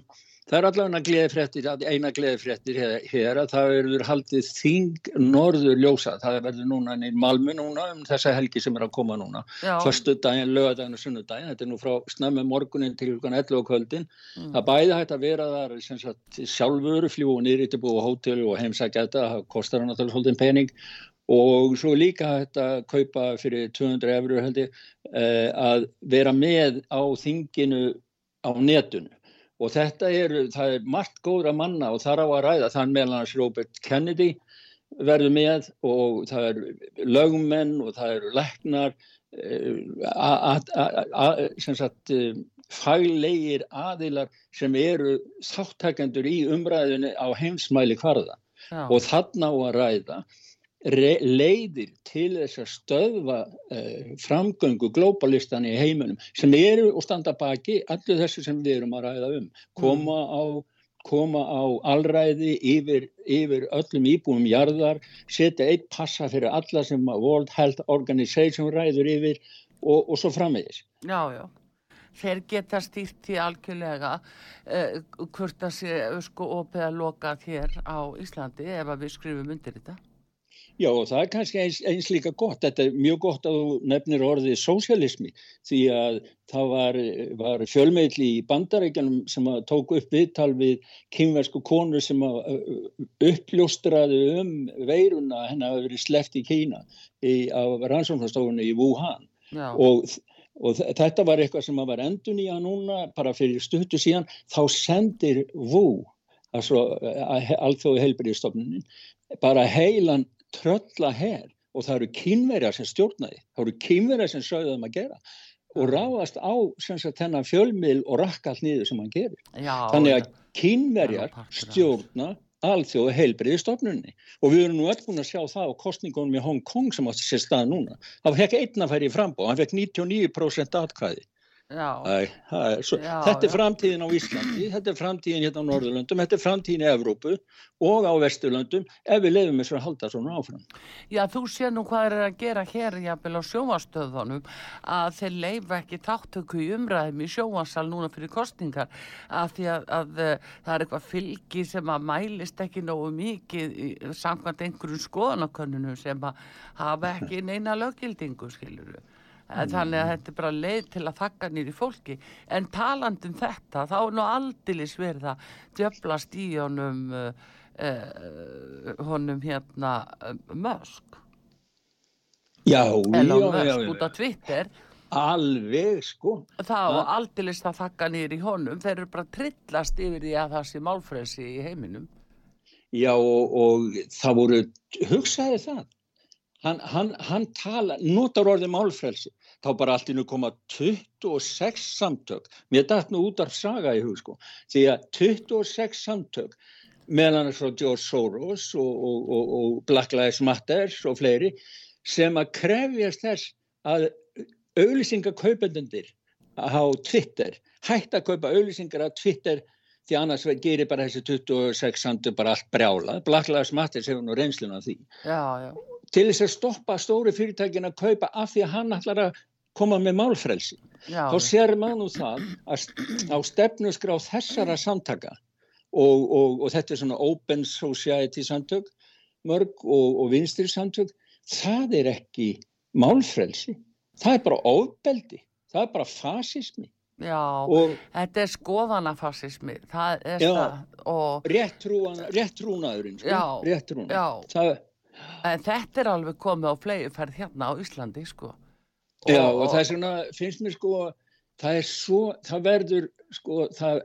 Speaker 2: það er allavega gleðifréttir, eina gleðifréttir hér, hér að það verður haldið þing norður ljósa, það verður núna í Malmö núna um þessa helgi sem er að koma núna, förstu daginn, lögadaginn og sunnudaginn, þetta er nú frá snömmu morgunin til klukkan 11 á kvöldin,
Speaker 1: Mm.
Speaker 2: það bæði hægt að vera þar sagt, sjálfur fljúu nýri til búið á hótel og heimsækja þetta, það kostar náttúrulega svolítið pening. Og svo líka hægt að kaupa fyrir 200 eurur eh, að vera með á þinginu á netinu og þetta eru, það er margt góðra manna og þar á að ræða, þann meðal hans Robert Kennedy verður með og það eru lögmenn og það eru læknar eh, sem sagt eh, faglegir aðilar sem eru þáttakendur í umræðinu á heimsmæli hvarða og þarna á að ræða leiðir til þess að stöðva uh, framgöngu glóbalistan í heiminum sem eru og standa baki allir þessu sem við erum að ræða um koma á koma á allræði yfir, yfir öllum íbúum jarðar, setja eitt passa fyrir alla sem World Health Organization ræður yfir og, og svo framvegis.
Speaker 1: já, já. Þeir geta stýrt því algjörlega uh, hvort það sé sko opið að loka hér á Íslandi ef að við skrifum undir þetta.
Speaker 2: Já og það er kannski eins, eins líka gott, þetta er mjög gott að þú nefnir orðið sósialismi því að það var, var fjölmeil í bandarækjanum sem að tók upp viðtal við kynversku konur sem að uppljóstraði um veiruna að henni hafi verið sleppt í Kína í, á rannsóknarstofunni í Wuhan. Og, og þetta var eitthvað sem að var endun í að núna bara fyrir stuttu síðan. Þá sendir VU altså alþjóði heilbyrðistofnunin bara heilan trölla her og það eru kynverjar sem stjórnaði það eru kynverjar sem sögðu þeim að gera og ráðast á sem sagt þennan fjölmil og rakka allt niður sem hann gerir
Speaker 1: já.
Speaker 2: þannig
Speaker 1: já.
Speaker 2: að
Speaker 1: partur af
Speaker 2: stjórna alþjóðu heilbriði stofnunni og við erum nú öll búin að sjá það á kostningunum í Hong Kong sem átti sér stað núna það fekk einn að færi í frambóð, hann fekk 99% atkvæði
Speaker 1: Já,
Speaker 2: Æ, er svo,
Speaker 1: Já,
Speaker 2: þetta er framtíðin á Íslandi, þetta er framtíðin hérna á Norðurlöndum, þetta er framtíðin í Evrópu og á Vesturlöndum ef við lefum þess að halda svona áfram.
Speaker 1: Já, þú sé nú hvað er að gera hér jafnvel á sjónvastöðunum að þeir leifa ekki þáttöku í umræðum í sjónvarsal núna fyrir kostningar af því að, að uh, það er eitthvað fylgi sem að mælist ekki nógu mikið samkvæmt einhverjum skoðanakönnunum sem að hafa ekki neina löggildingu, skilur við. Þannig að þetta er bara leið til að þakka nýri fólki. En talandum þetta, þá er nú aldilis verið að djöflast í honum, uh, uh, honum hérna uh, Musk.
Speaker 2: Já,
Speaker 1: Elon
Speaker 2: já, já,
Speaker 1: Musk út á
Speaker 2: já,
Speaker 1: Twitter.
Speaker 2: Alveg sko.
Speaker 1: það og aldilist að þakka nýr í honum. Þeir eru bara trillast yfir því að það sé málfrelsi í heiminum.
Speaker 2: Já, og, og það voru, hugsaði það, hann, hann, hann tala, notar orðið málfrelsi, þá bara allt innu koma 26 samtök, mér dætt nú út af saga í hug sko, því að 26 samtök, meðal annars frá George Soros og, og, og, og Black Lives Matter og fleiri, sem að krefjast þess að auglýsingakaupendendir á Twitter, hætt að kaupa auglýsingar á Twitter því annars gerir bara þessi 26 samtök bara allt brjála. Black Lives Matter hefur nú reynsluna því.
Speaker 1: já, já,
Speaker 2: Til þess að stoppa stóri fyrirtækin að kaupa af því að hann ætlar að koma með málfrelsi.
Speaker 1: já,
Speaker 2: Þá sér maður nú það að á stefnusgrá þessara samtaka og, og, og þetta er svona open society samtök mörg og, og vinstri samtök, það er ekki málfrelsi. Það er bara ofbeldi. Það er bara fasismi.
Speaker 1: Já
Speaker 2: Og
Speaker 1: þetta er skoðanafasismi það er
Speaker 2: Já.
Speaker 1: það og
Speaker 2: réttrúnaðurinn, sko.
Speaker 1: Já,
Speaker 2: Réttrúnaður.
Speaker 1: já.
Speaker 2: Það,
Speaker 1: en þetta er alveg komið á fleiðuferð hérna á Íslandi sko
Speaker 2: Já, og það er svona, finnst mér sko, það er svo, það verður, sko, það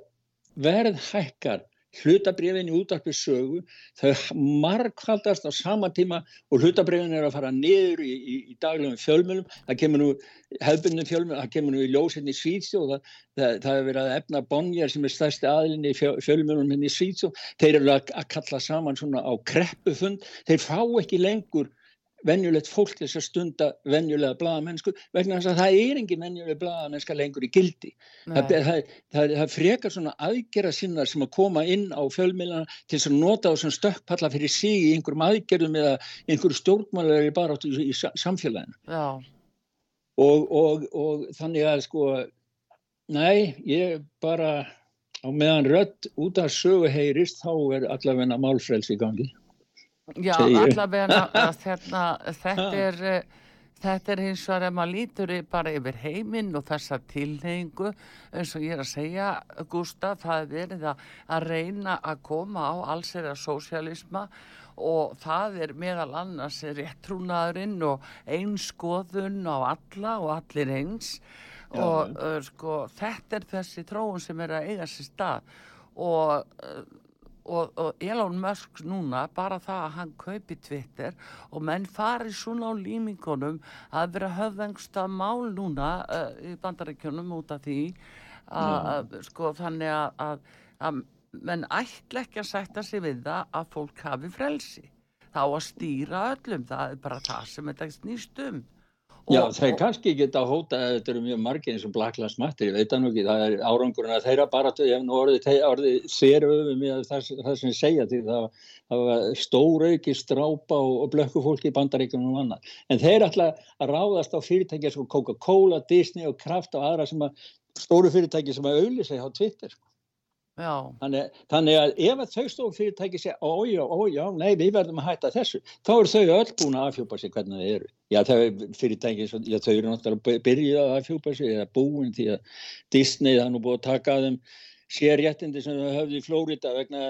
Speaker 2: verð hækkar hlutabrifin í útarpið sögu, þau markvaldast á sama tíma og hlutabrifin er að fara niður í, í, í daglegum fjölmjölum, það kemur nú hefbundum fjölmjölum, það kemur nú í ljósinni hérna Svíðsjó, það, það, það er verið að efna Bonjar sem er stærsti aðlinni í fjölmjölum henni hérna Svíðsjó, þeir eru að, að kalla saman svona á kreppufund, þeir fá ekki lengur venjulegt fólk þess að stunda venjulega blagamensku vegna þess að það er engin venjulega blagamennska lengur í gildi. Það, það, það, það frekar svona aðgerra sinna sem að koma inn á fjölmilana til að nota á svona stökkpalla fyrir sig í einhverjum aðgerðum eða einhverjum stjórnmálari bara áttu í samfélaginu. Og, og, og þannig að sko næ, ég bara á meðan rött út af sögu heyrist þá er allavegna málfræls í gangi
Speaker 1: Já, allavega þetta, þetta er þetta er hins vegar ef maður lítur bara yfir heiminn og þessa tilhengu eins og ég er að segja Gustaf, það er verið að, að reyna að koma á alls að sósialisma og það er meðal annars réttrúnaðurinn og einskoðun á alla og allir eins. Já. og uh, sko þetta er þessi tróun sem er að eiga sér stað. Og uh, og, og Elon Musk núna bara það að hann kaupi Twitter og menn fari svona á límingunum að vera höfðengsta mál núna uh, í bandaríkjunum út af því að mm. sko þannig að, að, menn ætla ekki að setja sig við það að fólk hafi frelsi þá að stýra öllum það er bara það sem þetta snýst um
Speaker 2: Já, þeir kannski geta hóta að þetta eru mjög margir eins og Black Lives Matter, ég veit það nú ekki, það er árangurinn að þeirra bara, ég hef nú orðið, orðið sér öfum í það, það sem ég segja til það, það var stórauki strápa og, og blökku fólki í bandaríkunum og annað, en þeir ætla að ráðast á fyrirtækja svo Coca-Cola, Disney og Kraft og aðra sem að, stóru fyrirtæki sem að auðli sig á Twitter, sko. Þannig, þannig að ef að þau stóð fyrirtæki segja ójá, ójá, nei við verðum að hætta þessu þá eru þau öll búin að afhjúpa sig hvernig það eru. Já þau fyrirtæki, já, þau eru náttúrulega að byrja að afhjúpa sig eða búin því að Disney það nú búið að taka að þeim sérjættindi sem þau höfðu í Flórida vegna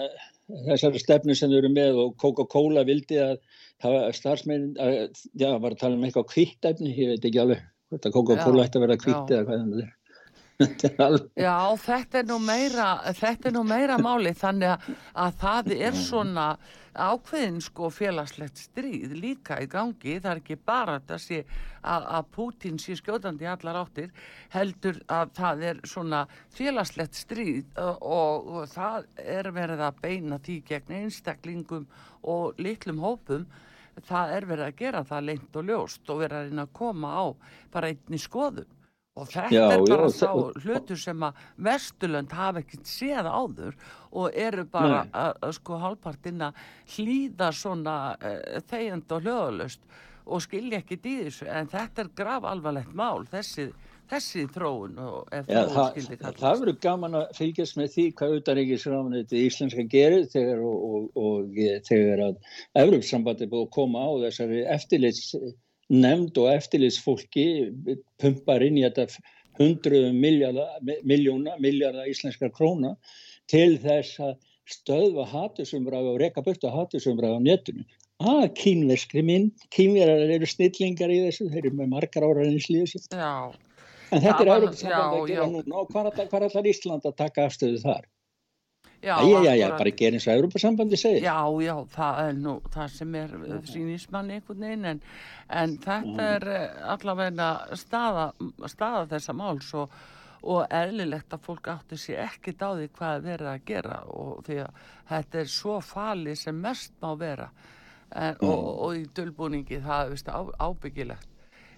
Speaker 2: þessari stefnu sem þau eru með og Coca-Cola vildi að það var starfsmein já, var að tala um eitthvað kvittæfni, ég veit ekki alveg Coca-Cola ætti að vera kvitt eða hvað er
Speaker 1: Já, þetta er nú meira þetta er nú meira máli þannig að, að það er svona ákveðin sko félagslegt stríð líka í gangi, það er ekki bara að, sé, að, að Putin sé skjóðandi í allar áttir, heldur að það er svona félagslegt stríð og, og það er verið að beina því gegn einstaklingum og litlum hópum. Það er verið að gera það lengt og ljóst og verið að reyna að koma á bara einni skoðum og þetta já, er bara já, sá hlutur sem að Vesturlönd hafa ekkert séð áður og eru bara að, að sko hálfpartina hlýða svona uh, þegjand og hljóðalust og skilja ekkert í þessu. En þetta er grav alvarlegt mál þessi, þessi þróun
Speaker 2: ja, það, það verður gaman að fylgjast með því hvað auðaríkisráðan þetta íslenska gerir þegar og, og, og þegar að Európsambandi búið að koma á þessari eftirlits nefnd og eftirlitsfólki pumpar inn í þetta hundruðum miljóna, miljardar íslenskar króna til þess að stöðva hatusumræðu og reyka börtu hatusumræðu á netinu. að kínverskri mynd, kínverðar eru snillingar í þessu, þeir eru með margar ára en í slíðu sér. En þetta er árið sem það gera núna og hvað er allar Ísland að taka afstöðu þar? Já, já, já, bara gera eins og Európa-sambandi segir.
Speaker 1: Já, já, það er nú það sem er sínismann einhvern veginn en, en þetta er eh, allavega staða, staða þessa máls og, og eðlilegt að fólk átti sér ekki dáði hvað verið að gera og því að þetta er svo fali sem mest má vera en, mm. og, og í dölbúningi það er vist á, ábyggilegt.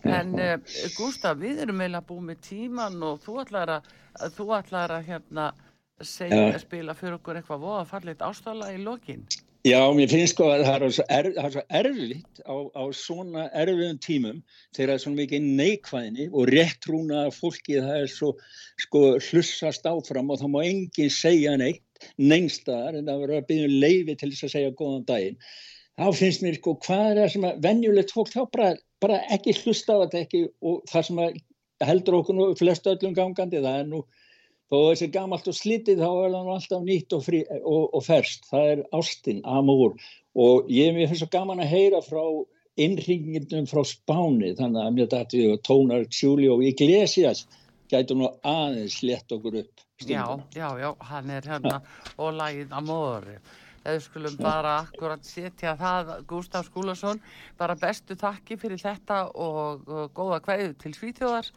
Speaker 1: En uh, Gustaf, við erum meila búið með tíman og þú ætlar að, þú ætlar að hérna segja að spila fyrir okkur eitthvað voða fallit ástala í lokin?
Speaker 2: Já, mér finnst sko að það er svo, er, er svo erfitt á, á svona erfiðum tímum þegar það er svona mikið neikvæðinni og réttrúna fólki það er svo sko hlussast áfram og þá má enginn segja neitt neinstaðar en það verður að byggja um leiði til þess að segja góðan daginn. Þá finnst mér sko hvað er það sem að venjulegt fólk þá bara, bara ekki hlusta á þetta ekki og það sem heldur okkur nú flest öllum gangandi það er nú þó þessi gamalt og slitið þá er það alltaf nýtt og, frí, og, og ferst það er ástinn, amúr og ég finnst svo gaman að heyra frá innringindum frá Spáni þannig að mér dætti tónar Julio Iglesias gætu nú aðeins létt okkur upp.
Speaker 1: Stundum. Já, já, já, hann er hérna og lagið Amore. Þegar skulum bara akkurat setja það, Gustaf Skúlason, bara bestu takki fyrir þetta og, og góða kveðu til Svíþjóðar.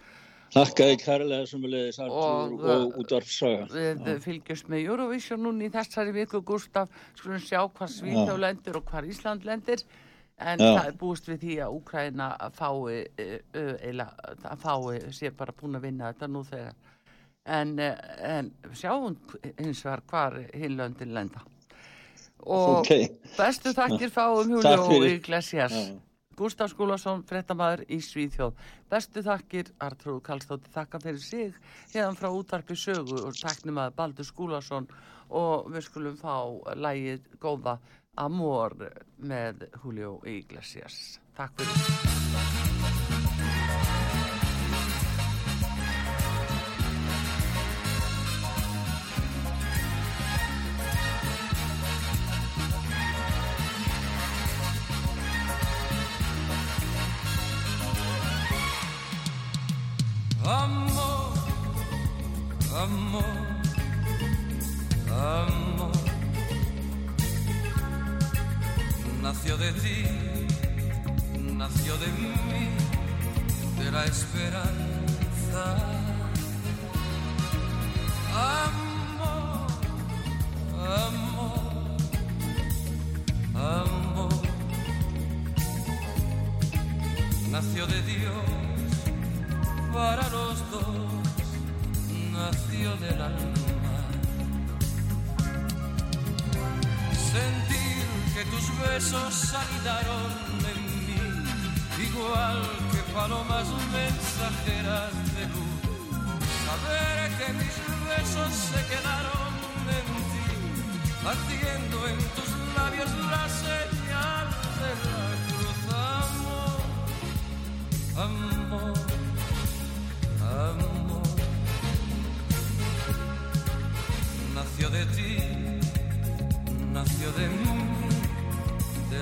Speaker 2: Þakkaði kærlega sem við leiðis og, og útvarfsaga.
Speaker 1: Við fylgjumst með Eurovision núni í þessari viku, Gustaf, skulum sjá hvað Svíþjóð lendir og hvað Ísland lendir. En Já. það er búist við því að Úkræna fái, eila, fái sé bara búin að vinna þetta nú þegar. En, en sjáum hins vegar hvar hinlöndin lenda. Og okay. bestu takkir fáum Júli og Iglesias Gustaf Skúlason, frettamæður í Svíðhjóð bestu takkir, Artrúð Kallstótti þakka fyrir sig, hefðan frá útvarpi sögu og takknum að Baldur Skúlason og við skulum fá lægið góða Amor með Julio Iglesias. Takk fyrir.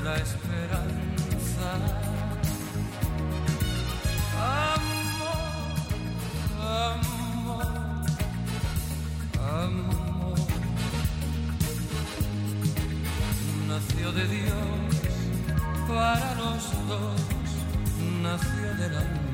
Speaker 5: La esperanza. Amor, amor, amor. Nació de Dios para los dos, nació del alma.